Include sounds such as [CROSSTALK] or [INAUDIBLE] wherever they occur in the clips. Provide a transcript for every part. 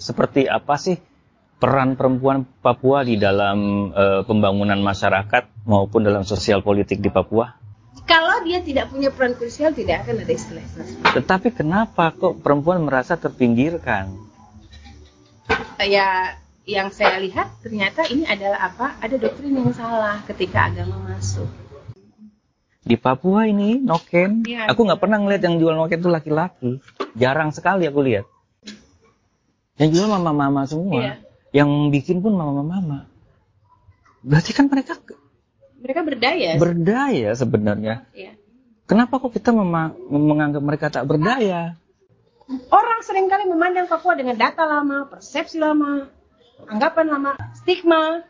seperti apa sih peran perempuan Papua di dalam uh, pembangunan masyarakat maupun dalam sosial politik di Papua? Kalau dia tidak punya peran krusial, tidak akan ada istilah Tetapi kenapa kok perempuan merasa terpinggirkan? Ya, yang saya lihat ternyata ini adalah apa? Ada doktrin yang salah ketika agama masuk. Di Papua ini noken, ya, aku nggak pernah ngeliat yang jual noken itu laki-laki. Jarang sekali aku lihat. Yang jual mama-mama semua. Ya. Yang bikin pun mama-mama. Berarti kan mereka mereka berdaya. Berdaya sebenarnya. Ya. Kenapa kok kita menganggap mereka tak berdaya? Orang sering kali memandang Papua dengan data lama, persepsi lama, anggapan lama, stigma.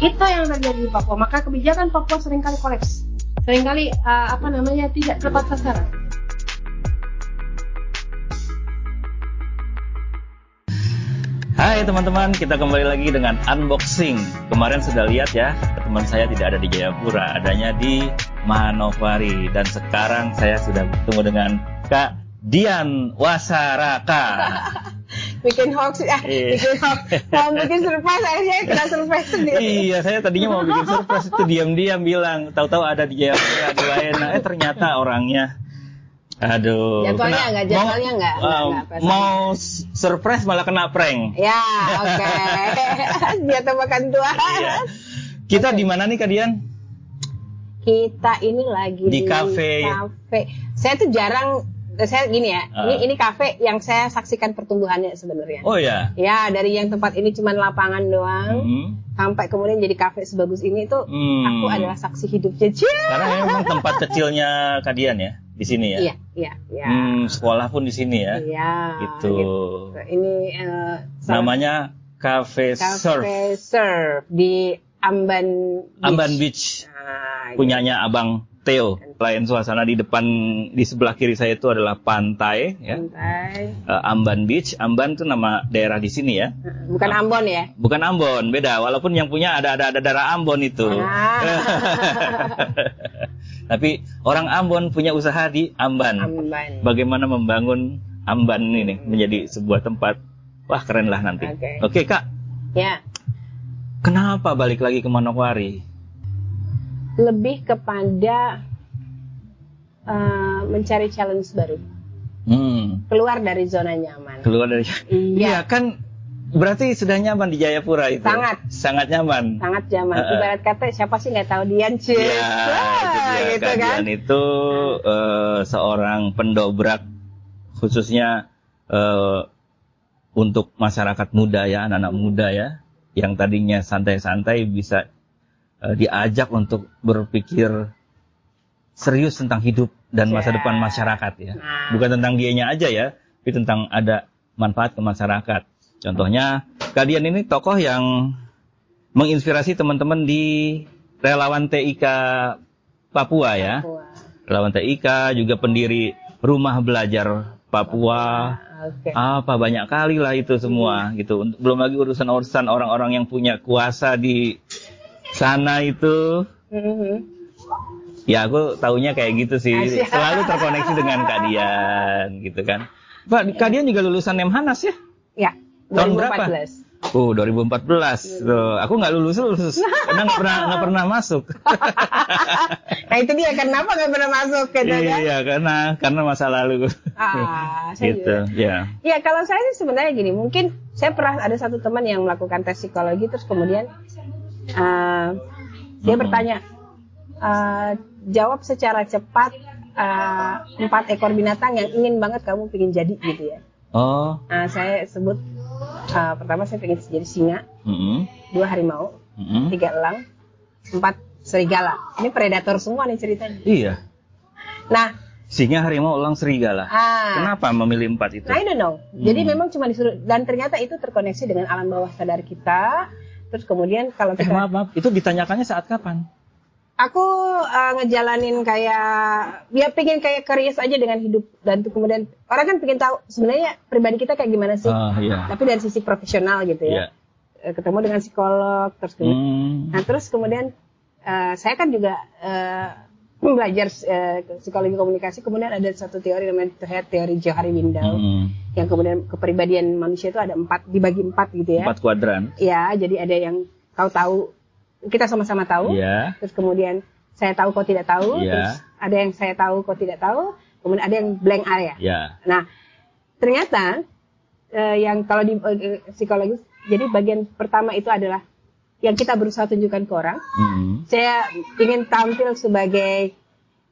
Itu yang terjadi di Papua. Maka kebijakan Papua sering kali kolaps. Seringkali uh, apa namanya tidak tepat sasaran. Hai teman-teman, kita kembali lagi dengan unboxing. Kemarin sudah lihat ya, teman saya tidak ada di Jayapura, adanya di Manokwari. Dan sekarang saya sudah bertemu dengan Kak Dian Wasaraka. [LAUGHS] bikin hoax ya, iya. bikin hoax. Mau bikin surprise, akhirnya kena surprise sendiri. Iya, saya tadinya mau bikin surprise itu diam-diam bilang, tahu-tahu ada di Jayapura, di Waena. Eh ternyata orangnya Aduh. Jadwalnya enggak, jadwalnya enggak. Uh, mau surprise malah kena prank. Ya, oke. [LAUGHS] Okay. Dia tebakan Tuhan. Iya. Kita okay. di mana nih Kadian? Kita ini lagi di, di kafe. Kafe. Saya tuh jarang saya gini ya, uh. ini ini kafe yang saya saksikan pertumbuhannya sebenarnya. Oh ya. Ya, dari yang tempat ini cuma lapangan doang, mm. sampai kemudian jadi kafe sebagus ini tuh mm. aku adalah saksi hidupnya. Karena memang tempat kecilnya Kadian ya di sini ya. Iya, iya, iya. Hmm, sekolah pun di sini ya. Iya. Gitu. gitu. Ini uh, namanya Cafe, Cafe Surf. Cafe Surf di Amban Beach. Amban Beach. Nah, Punyanya Abang Theo. Lain suasana di depan di sebelah kiri saya itu adalah pantai ya. Pantai. Uh, Amban Beach. Amban itu nama daerah di sini ya. Bukan Ambon ya? Bukan Ambon, beda. Walaupun yang punya ada ada ada daerah Ambon itu. Ah. [LAUGHS] Tapi orang Ambon punya usaha di Amban. Amban. Bagaimana membangun Amban ini menjadi sebuah tempat wah keren lah nanti. Oke, okay. okay, Kak. Ya. Kenapa balik lagi ke Manokwari? Lebih kepada uh, mencari challenge baru. Hmm. Keluar dari zona nyaman. Keluar dari. Iya, ya, kan berarti sudah nyaman di Jayapura itu. Sangat. Sangat nyaman. Sangat nyaman. Uh, Ibarat kata siapa sih nggak tahu Dian sih? Ya, Wah, itu gitu kan. Dian itu uh, seorang pendobrak khususnya uh, untuk masyarakat muda ya, anak-anak muda ya, yang tadinya santai-santai bisa uh, diajak untuk berpikir serius tentang hidup dan masa depan masyarakat ya. Nah. Bukan tentang dianya aja ya, tapi tentang ada manfaat ke masyarakat. Contohnya, kalian ini tokoh yang menginspirasi teman-teman di relawan TIK Papua ya. Papua. Relawan TIK juga pendiri rumah belajar Papua. Okay. Apa banyak kali lah itu semua gitu. Belum lagi urusan-urusan orang-orang yang punya kuasa di sana itu mm-hmm. ya aku taunya kayak gitu sih Asyik. selalu terkoneksi dengan Kadian gitu kan Pak Kadian juga lulusan Nemhanas ya ya tahun berapa Oh, 2014. Tuh, aku nggak lulus lulus karena nggak pernah nggak pernah masuk. [LAUGHS] nah itu dia kenapa nggak pernah masuk gitu kan? Iya, karena karena masa lalu. Ah, saya gitu, ya. Ya kalau saya sih sebenarnya gini, mungkin saya pernah ada satu teman yang melakukan tes psikologi terus kemudian uh, dia hmm. bertanya uh, jawab secara cepat uh, empat ekor binatang yang ingin banget kamu ingin jadi gitu ya. Oh. Uh, saya sebut uh, pertama saya ingin jadi singa mm-hmm. dua harimau mm-hmm. tiga elang empat serigala. Ini predator semua nih ceritanya. Iya. Nah. Singa harimau elang serigala. Ah, kenapa memilih empat itu? I don't know. Jadi hmm. memang cuma disuruh dan ternyata itu terkoneksi dengan alam bawah sadar kita Terus kemudian kalau kita... Eh, maaf, maaf. Itu ditanyakannya saat kapan? Aku uh, ngejalanin kayak dia pengen kayak curious aja dengan hidup dan tuh kemudian orang kan pengen tahu sebenarnya pribadi kita kayak gimana sih. Uh, yeah. Tapi dari sisi profesional gitu ya. Yeah. Ketemu dengan psikolog terus kemudian. Hmm. Nah, terus kemudian uh, saya kan juga uh, belajar uh, psikologi komunikasi kemudian ada satu teori namanya teori Johari Window hmm. yang kemudian kepribadian manusia itu ada empat dibagi empat gitu ya empat kuadran ya jadi ada yang kau tahu kita sama-sama tahu yeah. terus kemudian saya tahu kau tidak tahu yeah. terus ada yang saya tahu kau tidak tahu kemudian ada yang blank area yeah. nah ternyata uh, yang kalau di uh, psikologis jadi bagian pertama itu adalah yang kita berusaha tunjukkan ke orang. Mm-hmm. Saya ingin tampil sebagai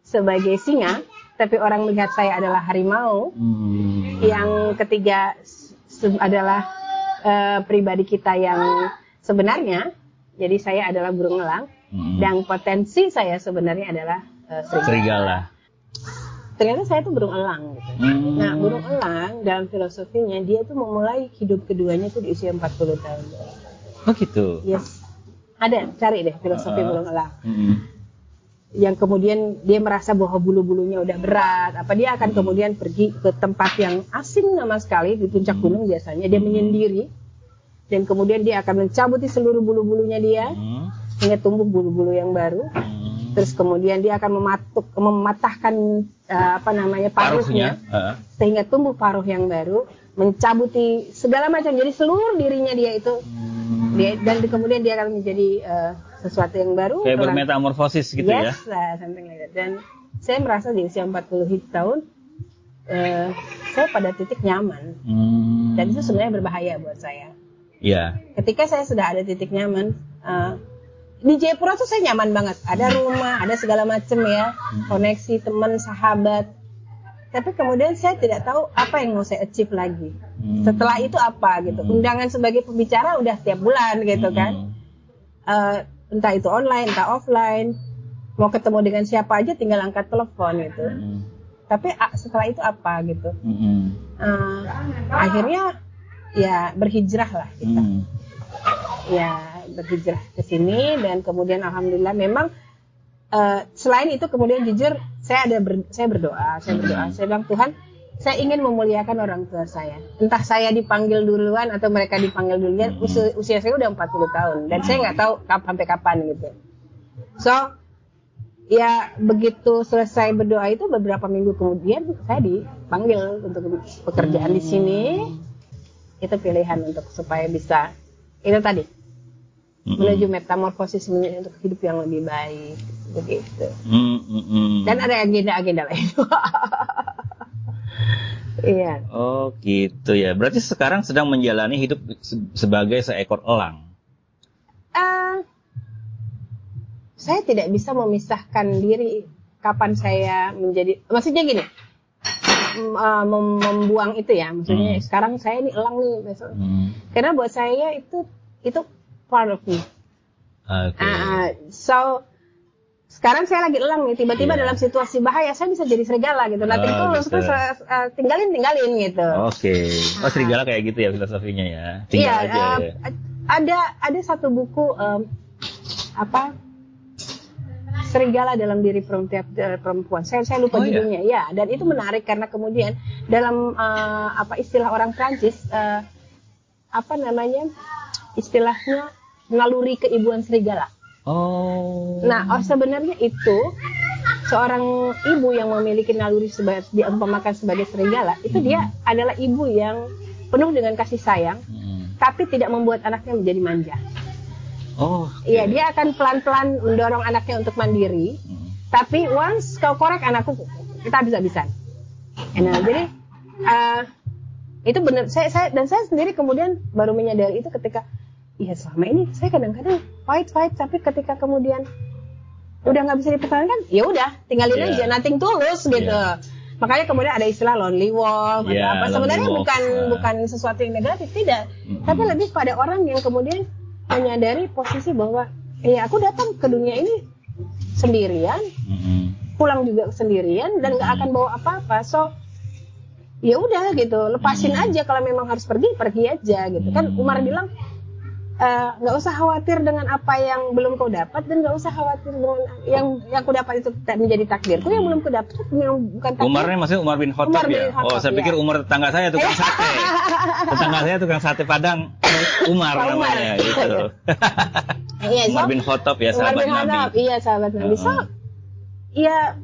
sebagai singa, tapi orang melihat saya adalah harimau. Mm-hmm. Yang ketiga adalah uh, pribadi kita yang sebenarnya. Jadi saya adalah burung elang mm-hmm. dan potensi saya sebenarnya adalah uh, serigala. serigala. Ternyata saya tuh burung elang gitu. Mm-hmm. Nah, burung elang dalam filosofinya dia tuh memulai hidup keduanya tuh di usia 40 tahun. Oh gitu. Yes ada cari deh filosofi uh, burung elang uh, uh, yang kemudian dia merasa bahwa bulu-bulunya udah berat apa dia akan kemudian pergi ke tempat yang asing sama sekali di puncak gunung biasanya. Dia menyendiri dan kemudian dia akan mencabuti seluruh bulu-bulunya dia hingga tumbuh bulu-bulu yang baru. Terus kemudian dia akan mematuk mematahkan uh, apa namanya paruhnya. uh. sehingga tumbuh paruh yang baru mencabuti segala macam jadi seluruh dirinya dia itu dia, dan kemudian dia akan menjadi uh, sesuatu yang baru. Kayak bermetamorfosis gitu yes, ya? Yes, lah, something like that. Dan saya merasa di usia 40 tahun, uh, saya pada titik nyaman. Hmm. Dan itu sebenarnya berbahaya buat saya. Iya. Yeah. Ketika saya sudah ada titik nyaman, uh, di Jayapura tuh saya nyaman banget. Ada rumah, ada segala macam ya, hmm. koneksi teman, sahabat tapi kemudian saya tidak tahu apa yang mau saya achieve lagi. Hmm. Setelah itu apa gitu. Hmm. Undangan sebagai pembicara udah tiap bulan gitu kan. hmm. kan. Uh, entah itu online, entah offline. Mau ketemu dengan siapa aja tinggal angkat telepon gitu. Hmm. Tapi uh, setelah itu apa gitu. Hmm. Uh, akhirnya ya berhijrah lah kita. Hmm. Ya berhijrah ke sini dan kemudian alhamdulillah memang uh, selain itu kemudian jujur saya ada ber, saya berdoa, saya berdoa, saya bilang Tuhan, saya ingin memuliakan orang tua saya. Entah saya dipanggil duluan atau mereka dipanggil duluan, usia, usia saya udah 40 tahun dan saya nggak tahu kap, sampai kapan gitu. So, ya begitu selesai berdoa itu beberapa minggu kemudian saya dipanggil untuk pekerjaan di sini. Itu pilihan untuk supaya bisa itu tadi menuju metamorfosis untuk hidup yang lebih baik begitu. Mm -mm. Dan ada agenda-agenda lain. [LAUGHS] Iya. Oh gitu ya. Berarti sekarang sedang menjalani hidup sebagai seekor elang. Uh, saya tidak bisa memisahkan diri kapan saya menjadi. Maksudnya gini, mem membuang itu ya. Maksudnya hmm. sekarang saya ini elang nih besok. Hmm. Karena buat saya itu itu part of me. Okay. Uh, so sekarang saya lagi elang nih tiba-tiba yeah. dalam situasi bahaya saya bisa jadi serigala gitu nanti oh, tulus gitu. terus uh, tinggalin tinggalin gitu oke okay. oh serigala kayak gitu ya filosofinya ya tinggal yeah, aja uh, ya. ada ada satu buku um, apa serigala dalam diri perempuan saya saya lupa oh, iya? judulnya iya? ya dan itu menarik karena kemudian dalam uh, apa istilah orang Prancis uh, apa namanya istilahnya naluri keibuan serigala Oh. Nah, oh, sebenarnya itu seorang ibu yang memiliki naluri sebagai diumpamakan sebagai serigala, itu hmm. dia adalah ibu yang penuh dengan kasih sayang, hmm. tapi tidak membuat anaknya menjadi manja. Oh. Iya, okay. dia akan pelan-pelan mendorong anaknya untuk mandiri, hmm. tapi once kau korek anakku, kita bisa-bisa. Nah, jadi uh, itu benar. Saya, saya dan saya sendiri kemudian baru menyadari itu ketika iya selama ini saya kadang-kadang fight fight tapi ketika kemudian udah nggak bisa dipertahankan ya udah tinggalin yeah. aja nothing tulus gitu yeah. makanya kemudian ada istilah lonely wolf yeah, atau apa sebenarnya wolf. bukan uh. bukan sesuatu yang negatif tidak mm-hmm. tapi lebih pada orang yang kemudian menyadari posisi bahwa ya aku datang ke dunia ini sendirian mm-hmm. pulang juga sendirian dan nggak mm-hmm. akan bawa apa-apa so ya udah gitu lepasin mm-hmm. aja kalau memang harus pergi pergi aja gitu kan Umar bilang nggak uh, usah khawatir dengan apa yang belum kau dapat dan nggak usah khawatir dengan yang yang kau dapat itu menjadi takdirku yang belum kau dapat yang bukan takdir. Umarnya maksudnya Umar bin Khattab ya. Bin Khattab, oh, saya ya. pikir Umar tetangga saya tukang [LAUGHS] sate. tetangga saya tukang sate Padang. Umar, Umar. namanya gitu. [LAUGHS] Iya, Umar bin Khattab ya sahabat Umar bin Nabi. iya sahabat Nabi. So, ya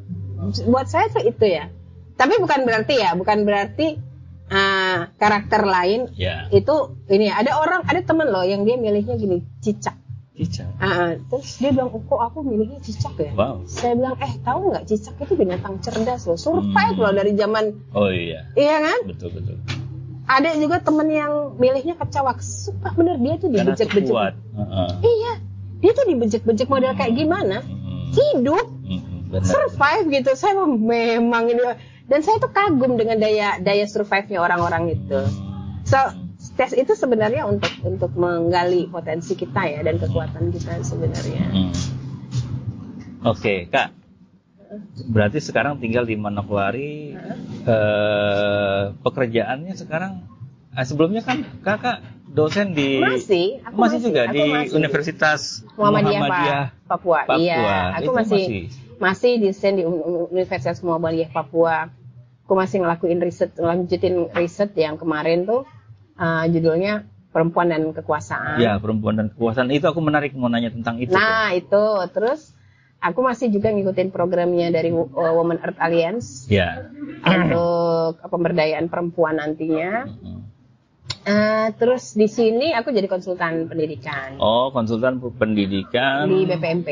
buat saya tuh itu ya tapi bukan berarti ya bukan berarti uh, karakter lain yeah. itu ini ada orang ada temen loh yang dia milihnya gini cicak cicak uh, terus dia bilang oh, kok aku milihnya cicak ya wow. saya bilang eh tahu nggak cicak itu binatang cerdas loh survive hmm. loh dari zaman oh iya iya kan betul betul ada juga temen yang milihnya kecawak suka bener dia tuh dibejek-bejek uh -uh. iya dia tuh dibejek-bejek model kayak gimana hmm. hidup hmm. survive gitu saya memang ini dan saya tuh kagum dengan daya daya survive-nya orang-orang itu so tes itu sebenarnya untuk untuk menggali potensi kita ya dan kekuatan kita sebenarnya hmm. oke okay, kak berarti sekarang tinggal di Manokwari eh, pekerjaannya sekarang eh, sebelumnya kan kakak dosen di masih aku masih, masih juga aku di masih. Universitas Muhammadiyah, Muhammadiyah Papua. Papua. Iya, aku masih masih masih dosen di Universitas Muhammadiyah Papua. Aku masih ngelakuin riset, lanjutin riset yang kemarin tuh uh, judulnya perempuan dan kekuasaan. Ya, perempuan dan kekuasaan itu aku menarik mau nanya tentang itu. Nah, tuh. itu. Terus aku masih juga ngikutin programnya dari uh, Women Earth Alliance. Ya. Untuk pemberdayaan perempuan nantinya. Mm -hmm Uh, terus di sini aku jadi konsultan pendidikan. Oh, konsultan pendidikan di BPMP.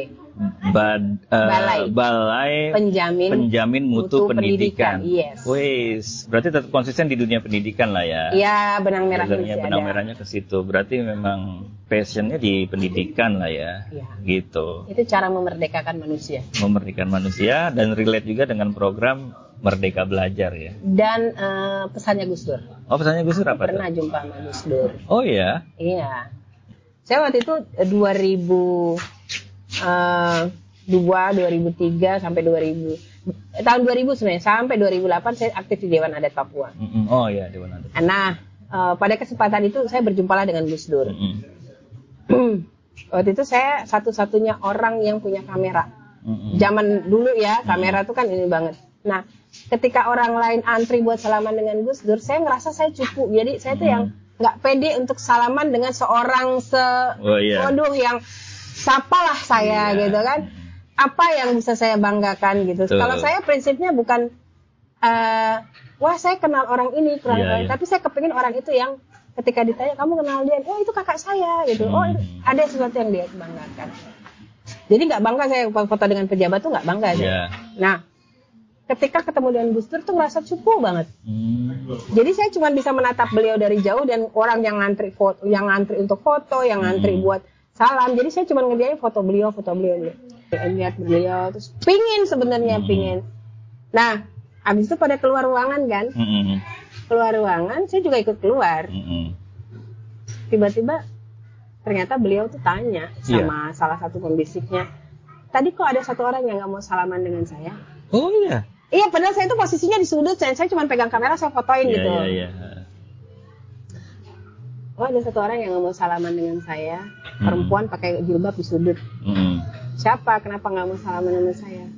Bad, uh, balai. balai penjamin penjamin mutu, mutu pendidikan. pendidikan. Yes. Wis, berarti tetap konsisten di dunia pendidikan lah ya. Iya, benang merah benang ada. merahnya ke situ. Berarti memang passionnya di pendidikan lah ya. ya. Gitu. Itu cara memerdekakan manusia. Memerdekakan manusia dan relate juga dengan program Merdeka Belajar ya. Dan uh, pesannya Gus Dur. Oh pesannya Gus Dur apa? Pernah tuh? jumpa sama Gus Dur. Oh iya. Iya. Saya waktu itu 2000 uh, 2 2003 sampai 2000 tahun 2000 sebenarnya sampai 2008 saya aktif di Dewan Adat Papua. Mm -hmm. Oh iya Dewan Adat. Nah uh, pada kesempatan itu saya berjumpalah dengan Gus Dur. Mm -hmm. [CLEARS THROAT] waktu itu saya satu-satunya orang yang punya kamera. Mm -hmm. Zaman dulu ya kamera mm -hmm. tuh kan ini banget. Nah ketika orang lain antri buat salaman dengan Gus Dur, saya ngerasa saya cukup. Jadi saya tuh hmm. yang nggak pede untuk salaman dengan seorang se, oh, iya. waduh yang sapalah saya yeah. gitu kan. Apa yang bisa saya banggakan gitu. Tuh. Kalau saya prinsipnya bukan uh, wah saya kenal orang ini, kenal yeah, orang, yeah. tapi saya kepingin orang itu yang ketika ditanya kamu kenal dia, oh itu kakak saya gitu. Oh, hmm. Oh ada sesuatu yang dia banggakan. Jadi nggak bangga saya foto dengan pejabat tuh nggak bangga saya. Yeah. Nah ketika ketemu dengan Gus Dur tuh ngerasa cukup banget. Hmm. Jadi saya cuma bisa menatap beliau dari jauh dan orang yang ngantri foto, yang ngantri untuk foto, yang ngantri hmm. buat salam. Jadi saya cuma ngerjain foto beliau, foto beliau. Lihat beliau terus pingin sebenarnya hmm. pingin. Nah, abis itu pada keluar ruangan kan? Hmm. Keluar ruangan, saya juga ikut keluar. Hmm. Tiba-tiba ternyata beliau tuh tanya sama yeah. salah satu pembisiknya, tadi kok ada satu orang yang nggak mau salaman dengan saya? Oh iya. Iya, padahal saya itu posisinya di sudut, saya, saya cuma pegang kamera, saya fotoin yeah, gitu. Iya, iya, iya. Oh, ada satu orang yang nggak mau salaman dengan saya, hmm. perempuan pakai jilbab di sudut. Hmm. Siapa? Kenapa nggak mau salaman dengan saya?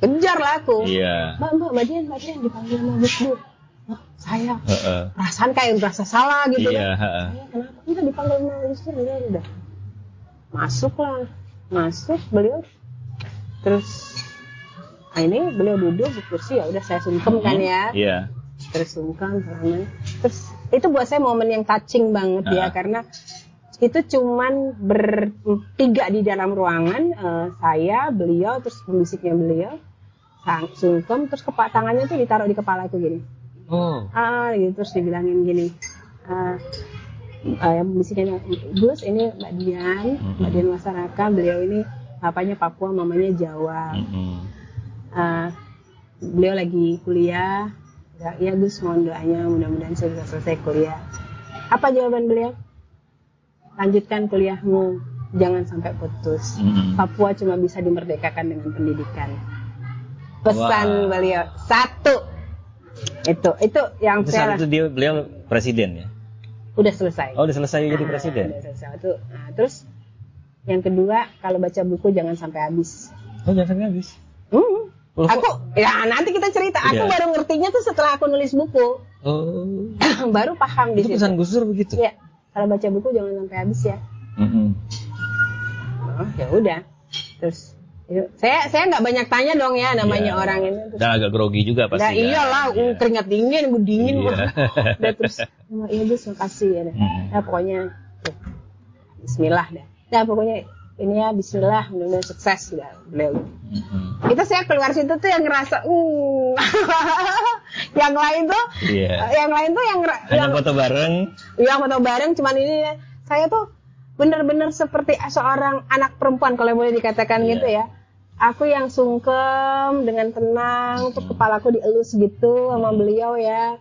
Kejar lah aku. Iya. Mbak, mbak, mbak Dian, mbak Dian dipanggil sama Gus Dur. Oh, saya uh -uh. perasaan kayak merasa salah gitu iya, kan. Uh Saya kenapa? Enggak dipanggil sama Gus Dur, udah, udah. Masuk lah. Masuk beliau. Terus nah ini beliau duduk di kursi ya udah saya sungkem kan ya iya yeah. terus sungkem salaman terus itu buat saya momen yang touching banget uh. ya karena itu cuman bertiga di dalam ruangan uh, saya beliau terus musiknya beliau sang sungkem terus kepak tangannya tuh ditaruh di kepala aku gini oh. ah gitu terus dibilangin gini uh, uh, yang musiknya Gus ini Mbak Dian mm -hmm. Mbak Dian masyarakat beliau ini apanya Papua mamanya Jawa mm -hmm uh, beliau lagi kuliah ya, ya Gus mohon doanya mudah-mudahan saya bisa selesai kuliah. Apa jawaban beliau? Lanjutkan kuliahmu jangan sampai putus. Mm-hmm. Papua cuma bisa dimerdekakan dengan pendidikan. Pesan wow. beliau satu. Itu itu yang itu saya itu dia beliau presiden ya? Udah selesai. Oh udah selesai nah, jadi presiden? udah selesai. Itu nah, terus yang kedua kalau baca buku jangan sampai habis. Oh jangan sampai habis? Hmm. Oh. Aku ya nanti kita cerita. Aku yeah. baru ngertinya tuh setelah aku nulis buku. Oh. [COUGHS] baru paham di Itu pesan Gus Dur begitu. Ya. Kalau baca buku jangan sampai habis ya. Mm -hmm. Oh, ya udah. Terus Saya saya nggak banyak tanya dong ya namanya yeah. orang ini. Dan agak grogi juga pasti. Nah, iyalah, yeah. keringat dingin, gue dingin yeah. [LAUGHS] Udah terus, oh, iya Gus makasih ya. Mm. Nah, pokoknya, tuh, Bismillah dah. Nah pokoknya ini ya Bismillah, mudah-mudahan sukses ya beliau. Mm-hmm. Itu saya keluar situ tuh yang ngerasa, uh, [LAUGHS] yang lain tuh, yeah. yang lain tuh yang hanya yang, foto bareng. Iya foto bareng, cuman ini saya tuh benar-benar seperti seorang anak perempuan kalau boleh dikatakan yeah. gitu ya aku yang sungkem dengan tenang tuh kepalaku dielus gitu sama beliau ya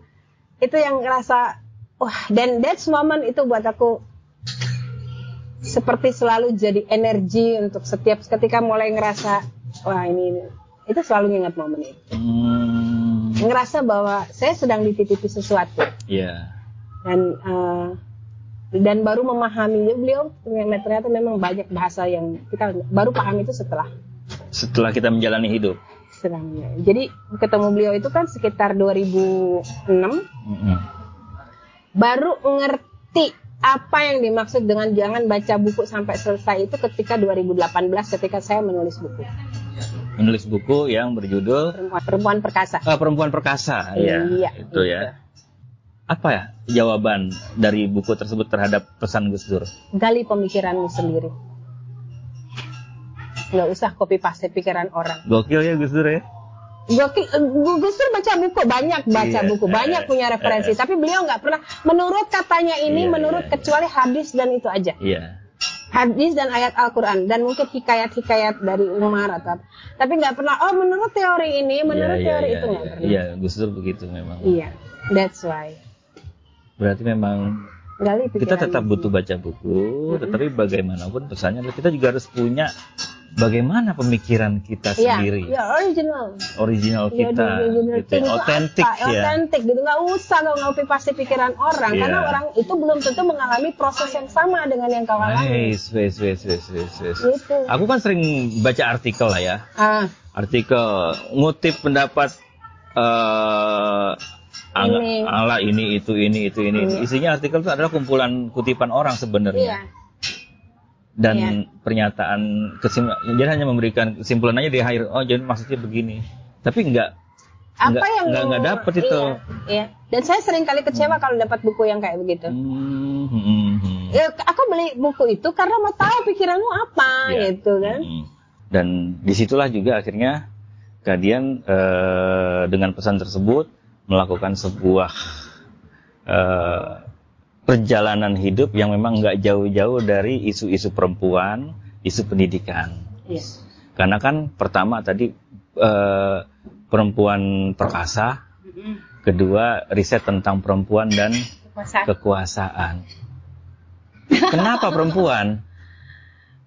itu yang ngerasa wah dan that's moment itu buat aku seperti selalu jadi energi untuk setiap ketika mulai ngerasa wah ini itu selalu ingat momen itu hmm. ngerasa bahwa saya sedang dititipi sesuatu yeah. dan uh, dan baru memahami beliau ternyata memang banyak bahasa yang kita baru paham itu setelah setelah kita menjalani hidup. Setelahnya. Jadi ketemu beliau itu kan sekitar 2006. Mm-hmm. Baru ngerti apa yang dimaksud dengan jangan baca buku sampai selesai itu ketika 2018 ketika saya menulis buku. Menulis buku yang berjudul Perempuan, Perempuan Perkasa. Oh, Perempuan Perkasa. Iya. iya itu ya. Gitu. Apa ya jawaban dari buku tersebut terhadap pesan Gus Dur? Gali pemikiranmu sendiri nggak usah copy paste pikiran orang gokil ya Gus Dur ya Gus Dur baca buku banyak baca iya, buku banyak punya referensi tapi beliau nggak pernah menurut katanya ini iya, menurut iya. kecuali hadis dan itu aja. Iya. hadis dan ayat Al-Quran dan mungkin hikayat-hikayat dari Umar atau tapi nggak pernah oh menurut teori ini menurut iya, teori iya, itu nggak iya, pernah. Iya Gus Dur begitu memang. Iya that's why. Berarti memang kita tetap butuh baca buku, mm-hmm. tetapi bagaimanapun pesannya kita juga harus punya bagaimana pemikiran kita ya, sendiri. Ya, original. Original iya, kita. Ya, gitu. Otentik ya. Otentik gitu. Nggak usah nggak ngopi pasti pikiran orang. Yeah. Karena orang itu belum tentu mengalami proses yang sama dengan yang kau alami. Wes, wes, wes, wes, wes. Gitu. Aku kan sering baca artikel lah ya. Ah. Artikel ngutip pendapat uh, ini. Allah ini itu ini itu ini. Hmm. Isinya artikel itu adalah kumpulan kutipan orang sebenarnya. Iya dan iya. pernyataan kesimpulan dia hanya memberikan kesimpulan aja di akhir oh jadi maksudnya begini tapi enggak apa enggak, yang enggak, enggak dapet itu iya, iya. dan saya sering kali kecewa hmm. kalau dapat buku yang kayak begitu hmm, hmm, hmm. Ya, aku beli buku itu karena mau tahu pikiranmu apa ya. gitu kan hmm. dan di situlah juga akhirnya kalian eh, dengan pesan tersebut melakukan sebuah eh, perjalanan hidup yang memang nggak jauh-jauh dari isu-isu perempuan, isu pendidikan. Yes. Karena kan pertama tadi eh, perempuan perkasa, kedua riset tentang perempuan dan kekuasaan. kekuasaan. Kenapa perempuan?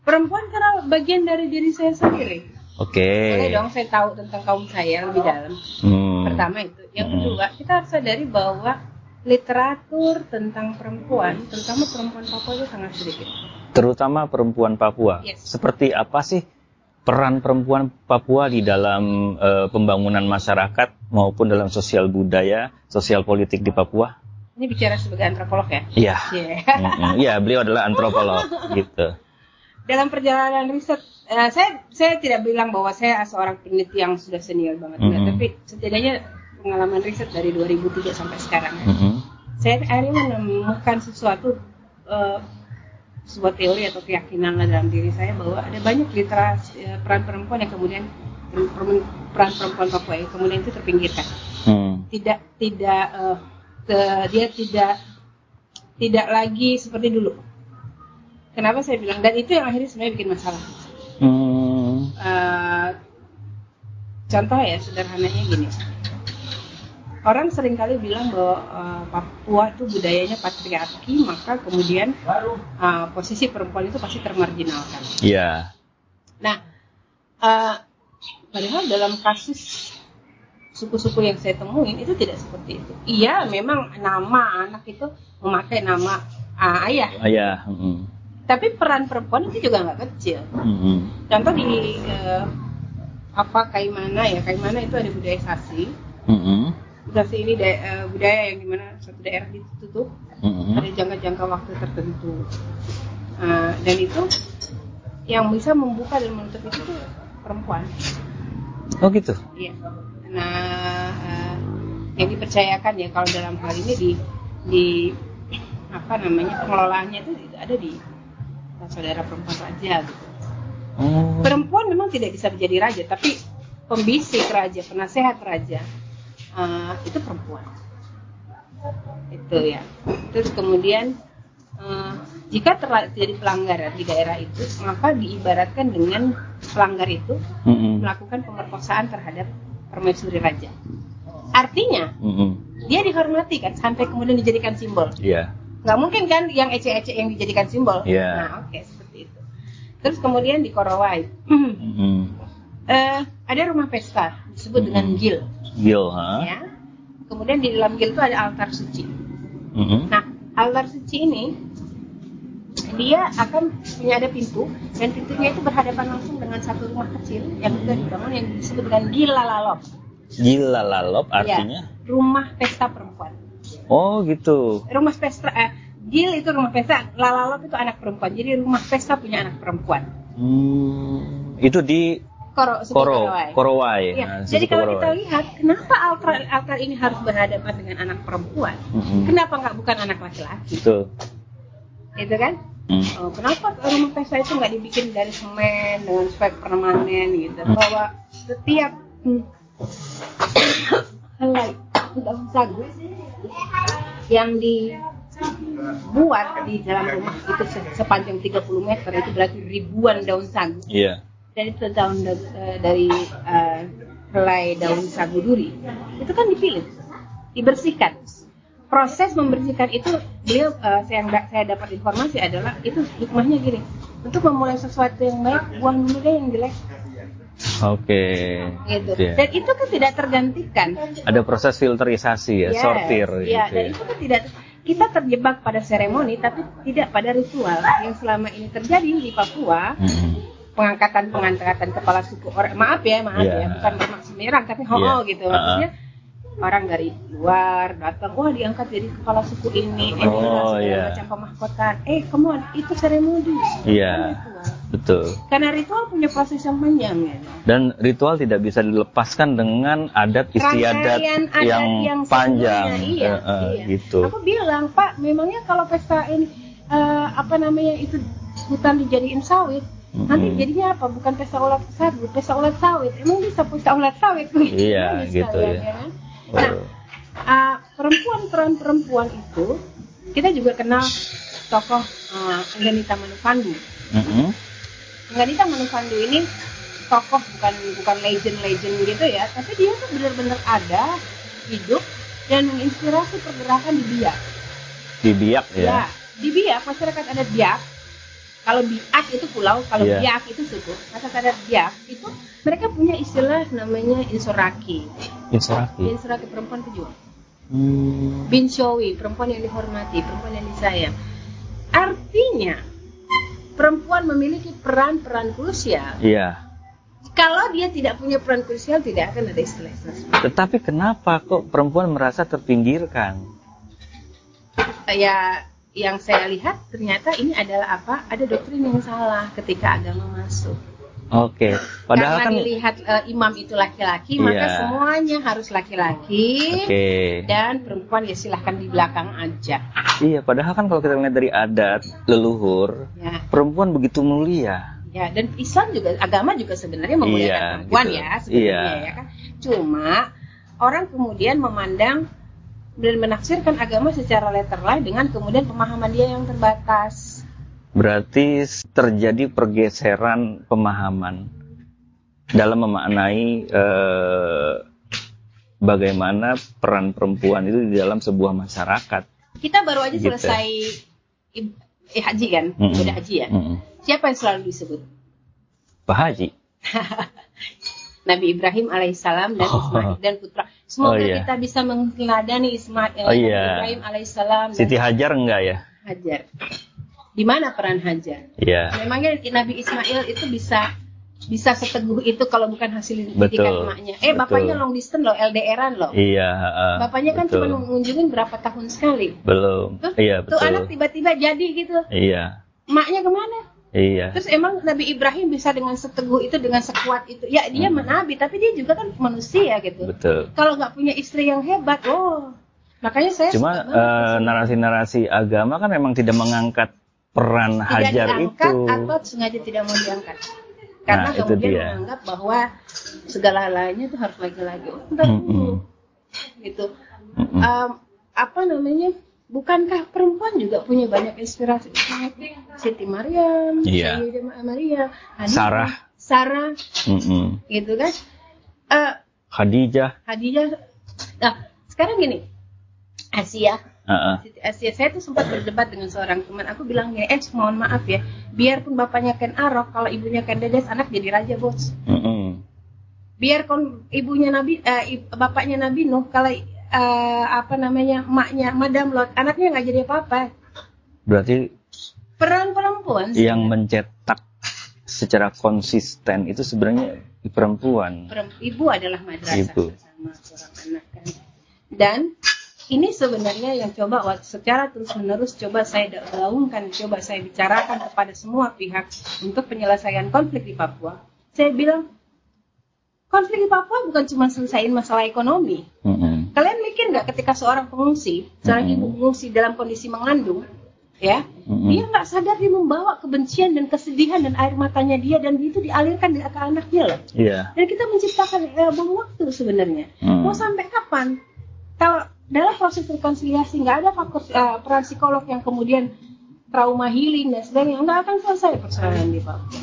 Perempuan karena bagian dari diri saya sendiri. Oke. Okay. Boleh dong saya tahu tentang kaum saya lebih dalam. Hmm. Pertama itu. Yang hmm. kedua, kita harus sadari bahwa literatur tentang perempuan, terutama perempuan Papua itu sangat sedikit. Terutama perempuan Papua. Yes. Seperti apa sih peran perempuan Papua di dalam uh, pembangunan masyarakat maupun dalam sosial budaya, sosial politik di Papua? Ini bicara sebagai antropolog ya? Iya. Iya, yeah. yeah, beliau adalah antropolog [LAUGHS] gitu. Dalam perjalanan riset, uh, saya saya tidak bilang bahwa saya seorang peneliti yang sudah senior banget, mm -hmm. tapi setidaknya pengalaman riset dari 2003 sampai sekarang. Mm -hmm. Saya akhirnya menemukan sesuatu uh, sebuah teori atau keyakinan dalam diri saya bahwa ada banyak literasi uh, peran perempuan yang kemudian peran perempuan Papua yang kemudian itu terpinggirkan. Mm. Tidak tidak uh, ke, dia tidak tidak lagi seperti dulu. Kenapa saya bilang dan itu yang akhirnya sebenarnya bikin masalah. Hmm. Uh, contoh ya sederhananya gini orang sering kali bilang bahwa uh, Papua itu budayanya patriarki, maka kemudian uh, posisi perempuan itu pasti termarginalkan. Iya. Yeah. Nah, uh, padahal dalam kasus suku-suku yang saya temuin itu tidak seperti itu. Iya, memang nama anak itu memakai nama uh, ayah. Ayah. Mm -hmm. Tapi peran perempuan itu juga nggak kecil. Mm -hmm. Contoh di uh, apa Kaimana ya, Kaimana itu ada budaya sasi. Mm -hmm budaya ini da uh, budaya yang di mana satu daerah ditutup mm-hmm. ada jangka-jangka waktu tertentu uh, dan itu yang bisa membuka dan menutup itu tuh perempuan. Oh gitu. Iya. Nah, uh, yang dipercayakan ya kalau dalam hal ini di di apa namanya pengelolaannya itu ada di saudara perempuan raja gitu. Oh. Perempuan memang tidak bisa menjadi raja, tapi pembisik raja, penasehat raja uh, itu perempuan. Itu ya. Terus kemudian uh, jika terjadi pelanggaran di daerah itu, maka diibaratkan dengan pelanggar itu mm -hmm. melakukan pemerkosaan terhadap permaisuri raja. Artinya mm -hmm. dia dihormati kan sampai kemudian dijadikan simbol. Iya. Yeah. Nggak mungkin kan yang ece-ece yang dijadikan simbol. Yeah. Nah oke okay, seperti itu. Terus kemudian di Korowai mm -hmm. uh, ada rumah pesta disebut mm -hmm. dengan gil. Gil, ha? Ya. Kemudian di dalam gil itu ada altar suci. Mm -hmm. Nah altar suci ini dia akan punya ada pintu dan pintunya itu berhadapan langsung dengan satu rumah kecil yang sudah dibangun yang disebut dengan gilalalop. Gilalalop iya, artinya? Ya, rumah pesta perempuan. Oh gitu. Rumah pesta eh, Gil itu rumah pesta, lalalop itu anak perempuan. Jadi rumah pesta punya anak perempuan. Hmm, itu di Koro, Koro, Korowai. Ya. Nah, Jadi kalau kita lihat, kenapa altar altar ini harus berhadapan dengan anak perempuan? Mm -hmm. Kenapa nggak bukan anak laki-laki? Betul. Itu kan? Hmm. Oh, kenapa rumah pesta itu nggak dibikin dari semen dengan spek permanen gitu? Hmm. Bahwa setiap hmm, [COUGHS] helai daun sagu yang dibuat di dalam rumah itu sepanjang 30 meter itu berarti ribuan daun sagu. Iya. Yeah. Dan itu daun uh, dari uh, helai daun sagu duri. Itu kan dipilih, dibersihkan proses membersihkan itu beliau uh, saya saya dapat informasi adalah itu hikmahnya gini untuk memulai sesuatu yang baik buang dulu deh yang jelek Oke. Okay. Gitu. Yeah. Dan itu kan tidak tergantikan. Ada proses filterisasi ya, yes, sortir. Iya. Gitu. Dan ya. itu kan tidak kita terjebak pada seremoni tapi tidak pada ritual yang selama ini terjadi di Papua. Hmm. Pengangkatan pengangkatan kepala suku orang maaf ya maaf yeah. ya bukan bermaksud menyerang tapi ho yeah. gitu maksudnya. Uh -uh orang dari luar datang wah diangkat jadi kepala suku ini ini oh, segala yeah. macam pemahkotaan eh come on itu seremoni iya yeah, betul karena ritual punya proses yang panjang ya dan ritual tidak bisa dilepaskan dengan adat istiadat yang, yang, yang panjang iya, uh, uh, iya. gitu aku bilang pak memangnya kalau pesta ini uh, apa namanya itu hutan dijadiin sawit Mm-hmm. Nanti jadinya apa? Bukan pesta ulat sawit, pesta ulat sawit. Emang bisa pesta ulat sawit? [LAUGHS] Iya, gitu ya. ya kan? Nah, uh, perempuan peran perempuan itu kita juga kenal tokoh uh, Engganita Manufandu. Mm-hmm. Engganita Manufandu ini tokoh bukan bukan legend-legend gitu ya, tapi dia tuh benar-benar ada hidup dan menginspirasi pergerakan di Biak. Di Biak ya? Ya, di Biak masyarakat adat Biak kalau biak itu pulau, kalau yeah. biak itu suku. Masa ada biak itu mereka punya istilah namanya insuraki. Insuraki. Insuraki perempuan pejuang. Hmm. Binshawi, perempuan yang dihormati, perempuan yang disayang. Artinya perempuan memiliki peran-peran krusial. Iya. Yeah. Kalau dia tidak punya peran krusial tidak akan ada istilah-istilah. Tetapi kenapa kok perempuan merasa terpinggirkan? Ya yang saya lihat ternyata ini adalah apa? Ada doktrin yang salah ketika agama masuk. Oke, okay. padahal Karena kan dilihat uh, imam itu laki-laki, iya. maka semuanya harus laki-laki okay. dan perempuan ya silahkan di belakang aja. Iya, padahal kan kalau kita lihat dari adat leluhur, ya. perempuan begitu mulia. Ya, dan Islam juga agama juga sebenarnya memuliakan iya, perempuan gitu. ya sebenarnya iya. ya kan. Cuma orang kemudian memandang dan menafsirkan agama secara letterly dengan kemudian pemahaman dia yang terbatas. Berarti terjadi pergeseran pemahaman dalam memaknai eh, bagaimana peran perempuan itu di dalam sebuah masyarakat. Kita baru aja gitu. selesai eh, haji kan, mm -hmm. ibadah haji ya. Mm -hmm. Siapa yang selalu disebut? Pak Haji. [LAUGHS] Nabi Ibrahim alaihissalam dan oh. Ismail dan putra. Semoga oh, iya. kita bisa meneladani Ismail oh, iya. Ibrahim alaihissalam. Siti Hajar enggak ya? Hajar. Di mana peran Hajar? Iya. Memangnya Nabi Ismail itu bisa bisa seteguh itu kalau bukan hasil didikan emaknya. Eh, betul. bapaknya long distance loh, LDRan loh. Iya. Uh, bapaknya kan cuma mengunjungin berapa tahun sekali. Belum. Tuh, iya betul. Tuh anak tiba-tiba jadi gitu. Iya. Emaknya ke mana? Iya. Terus emang Nabi Ibrahim bisa dengan seteguh itu, dengan sekuat itu. Ya dia hmm. nabi, tapi dia juga kan manusia gitu. Betul. Kalau nggak punya istri yang hebat, oh. Makanya saya Cuma uh, narasi-narasi agama kan memang tidak mengangkat peran tidak Hajar diangkat, itu. Atau sengaja tidak mau diangkat. Karena nah, kemudian dia. menganggap bahwa segala-galanya itu harus lagi-lagi. Oh, entar mm -hmm. gitu. Mm -hmm. um, apa namanya? Bukankah perempuan juga punya banyak inspirasi? Siti Maryam, iya. Siti Maria, Hanifah, Sarah, Sarah, mm -mm. gitu kan? Uh, Khadijah. Khadijah. Nah, sekarang gini, Asia. Uh-uh. Asia, saya tuh sempat berdebat dengan seorang teman. Aku bilang gini, eh mohon maaf ya, biarpun bapaknya Ken Arok, kalau ibunya Ken Dedes, anak jadi raja bos. Mm -mm. Biarpun ibunya Nabi, uh, bapaknya Nabi Nuh, kalau uh, apa namanya maknya Madam Lot anaknya nggak jadi apa-apa berarti peran perempuan yang mencetak secara konsisten itu sebenarnya perempuan ibu adalah madrasah ibu. bersama seorang anak kan dan ini sebenarnya yang coba secara terus menerus coba saya gaungkan coba saya bicarakan kepada semua pihak untuk penyelesaian konflik di Papua saya bilang konflik di Papua bukan cuma selesaiin masalah ekonomi. Mm-hmm. Kalian mikir nggak ketika seorang pengungsi, seorang ibu pengungsi dalam kondisi mengandung, ya, mm-hmm. dia nggak sadar dia membawa kebencian dan kesedihan dan air matanya dia dan itu dialirkan ke anaknya loh. Yeah. Dan kita menciptakan uh, bom waktu sebenarnya. Mm. Mau sampai kapan? Kalau dalam proses rekonsiliasi nggak ada faktor uh, peran psikolog yang kemudian trauma healing dan sebagainya nggak akan selesai persoalan di Papua.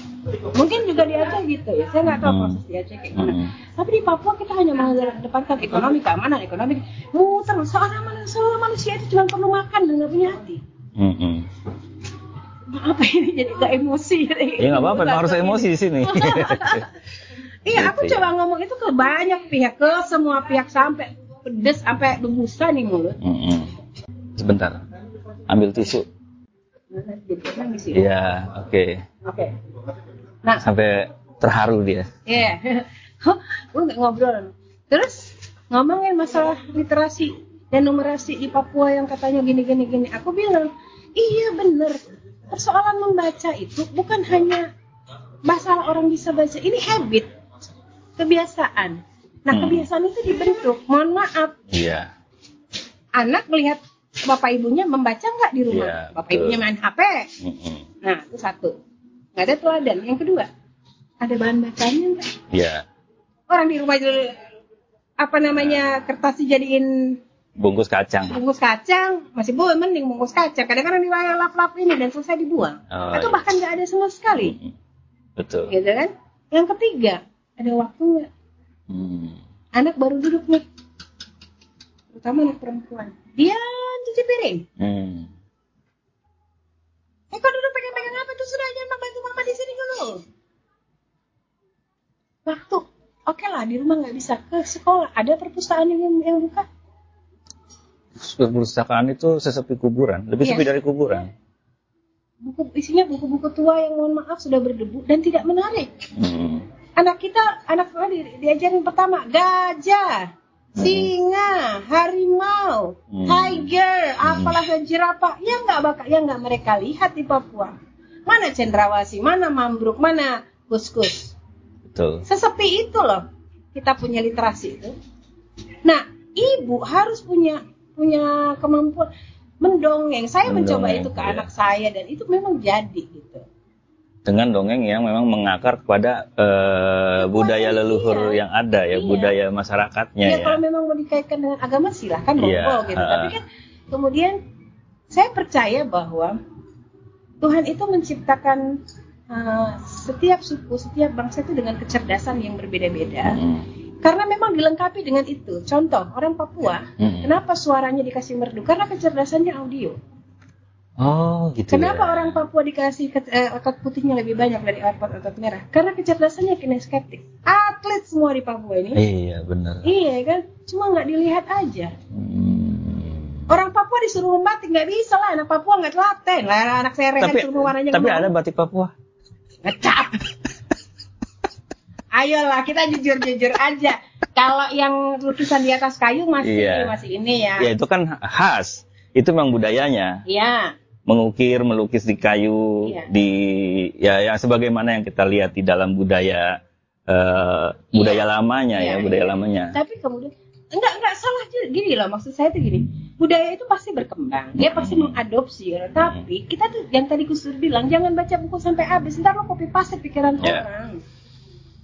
Mungkin juga di Aceh gitu ya. Saya nggak tahu hmm. proses di Aceh kayak gimana. Hmm. Tapi di Papua kita hanya mengedepankan ekonomi, keamanan, ekonomi. Muter seorang manusia, seorang manusia itu cuma perlu makan dan nggak punya hati. Hmm. Apa ini jadi gak emosi? Ya nggak apa-apa, harus emosi di sini. [LAUGHS] iya, aku gitu ya. coba ngomong itu ke banyak pihak, ke semua pihak sampai pedes, sampai berbusa nih mulut. Hmm. Sebentar, ambil tisu. Iya, oke. Oke. Nah, sampai terharu dia. Iya. Yeah. Ngobrol. Terus ngomongin masalah literasi dan numerasi di Papua yang katanya gini gini gini. Aku bilang, iya bener. Persoalan membaca itu bukan hanya masalah orang bisa baca. Ini habit, kebiasaan. Nah hmm. kebiasaan itu dibentuk. Mohon maaf. Iya. Anak melihat bapak ibunya membaca nggak di rumah? Yeah, bapak ibunya main HP. Mm -hmm. Nah itu satu. Nggak ada teladan. Yang kedua ada bahan bacanya nggak? Iya. orang di rumah dulu apa namanya kertas dijadiin bungkus kacang. bungkus kacang. Masih boleh mending bungkus kacang. Kadang-kadang di lap-lap ini dan selesai dibuang. Oh, atau iya. bahkan nggak ada sama sekali. Betul. Gitu kan? Yang ketiga ada waktunya hmm. anak baru duduk nih. Terutama anak perempuan. Dia cuci piring hmm. eh kok duduk pegang-pegang apa tuh sudah aja bantu mama di sini dulu waktu oke okay lah di rumah nggak bisa ke sekolah ada perpustakaan yang yang buka perpustakaan itu sesepi kuburan lebih iya. sepi dari kuburan buku isinya buku-buku tua yang mohon maaf sudah berdebu dan tidak menarik hmm. anak kita anak kita di, diajarin pertama gajah. Singa, harimau, hmm. tiger, apalah hmm. jerapah, yang nggak bakal, yang nggak mereka lihat di Papua. Mana cendrawasih, mana mambruk, mana kuskus. Betul. Sesepi itu loh kita punya literasi itu. Nah, ibu harus punya punya kemampuan mendongeng. Saya mendongeng, mencoba itu ke ya. anak saya dan itu memang jadi gitu. Dengan dongeng yang memang mengakar kepada uh, budaya leluhur iya. yang ada ya, iya. budaya masyarakatnya iya, ya. kalau memang mau dikaitkan dengan agama silahkan iya. monggo gitu. Uh. Tapi kan kemudian saya percaya bahwa Tuhan itu menciptakan uh, setiap suku, setiap bangsa itu dengan kecerdasan yang berbeda-beda. Hmm. Karena memang dilengkapi dengan itu. Contoh, orang Papua, hmm. kenapa suaranya dikasih merdu? Karena kecerdasannya audio. Oh, gitu. Kenapa ya. orang Papua dikasih uh, otot putihnya lebih banyak dari otot merah? Karena kecerdasannya kinestetik. Atlet semua di Papua ini. Iya, benar. Iya kan? Cuma nggak dilihat aja. Hmm. Orang Papua disuruh membatik nggak bisa lah, anak Papua nggak telaten lah, anak saya tapi, suruh warnanya Tapi ada batik Papua. Ngecap. Ayolah kita jujur-jujur aja. Kalau yang lukisan di atas kayu masih iya. masih ini ya. Ya itu kan khas. Itu memang budayanya. Iya. Mengukir, melukis di kayu, iya. di ya yang sebagaimana yang kita lihat di dalam budaya uh, budaya iya. lamanya ya, iya, ya, budaya iya. lamanya. Tapi kemudian enggak enggak salah gini loh maksud saya tuh gini budaya itu pasti berkembang dia pasti mengadopsi ya. tapi kita tuh yang tadi Kusur bilang jangan baca buku sampai habis ntar lo copy paste pikiran yeah. orang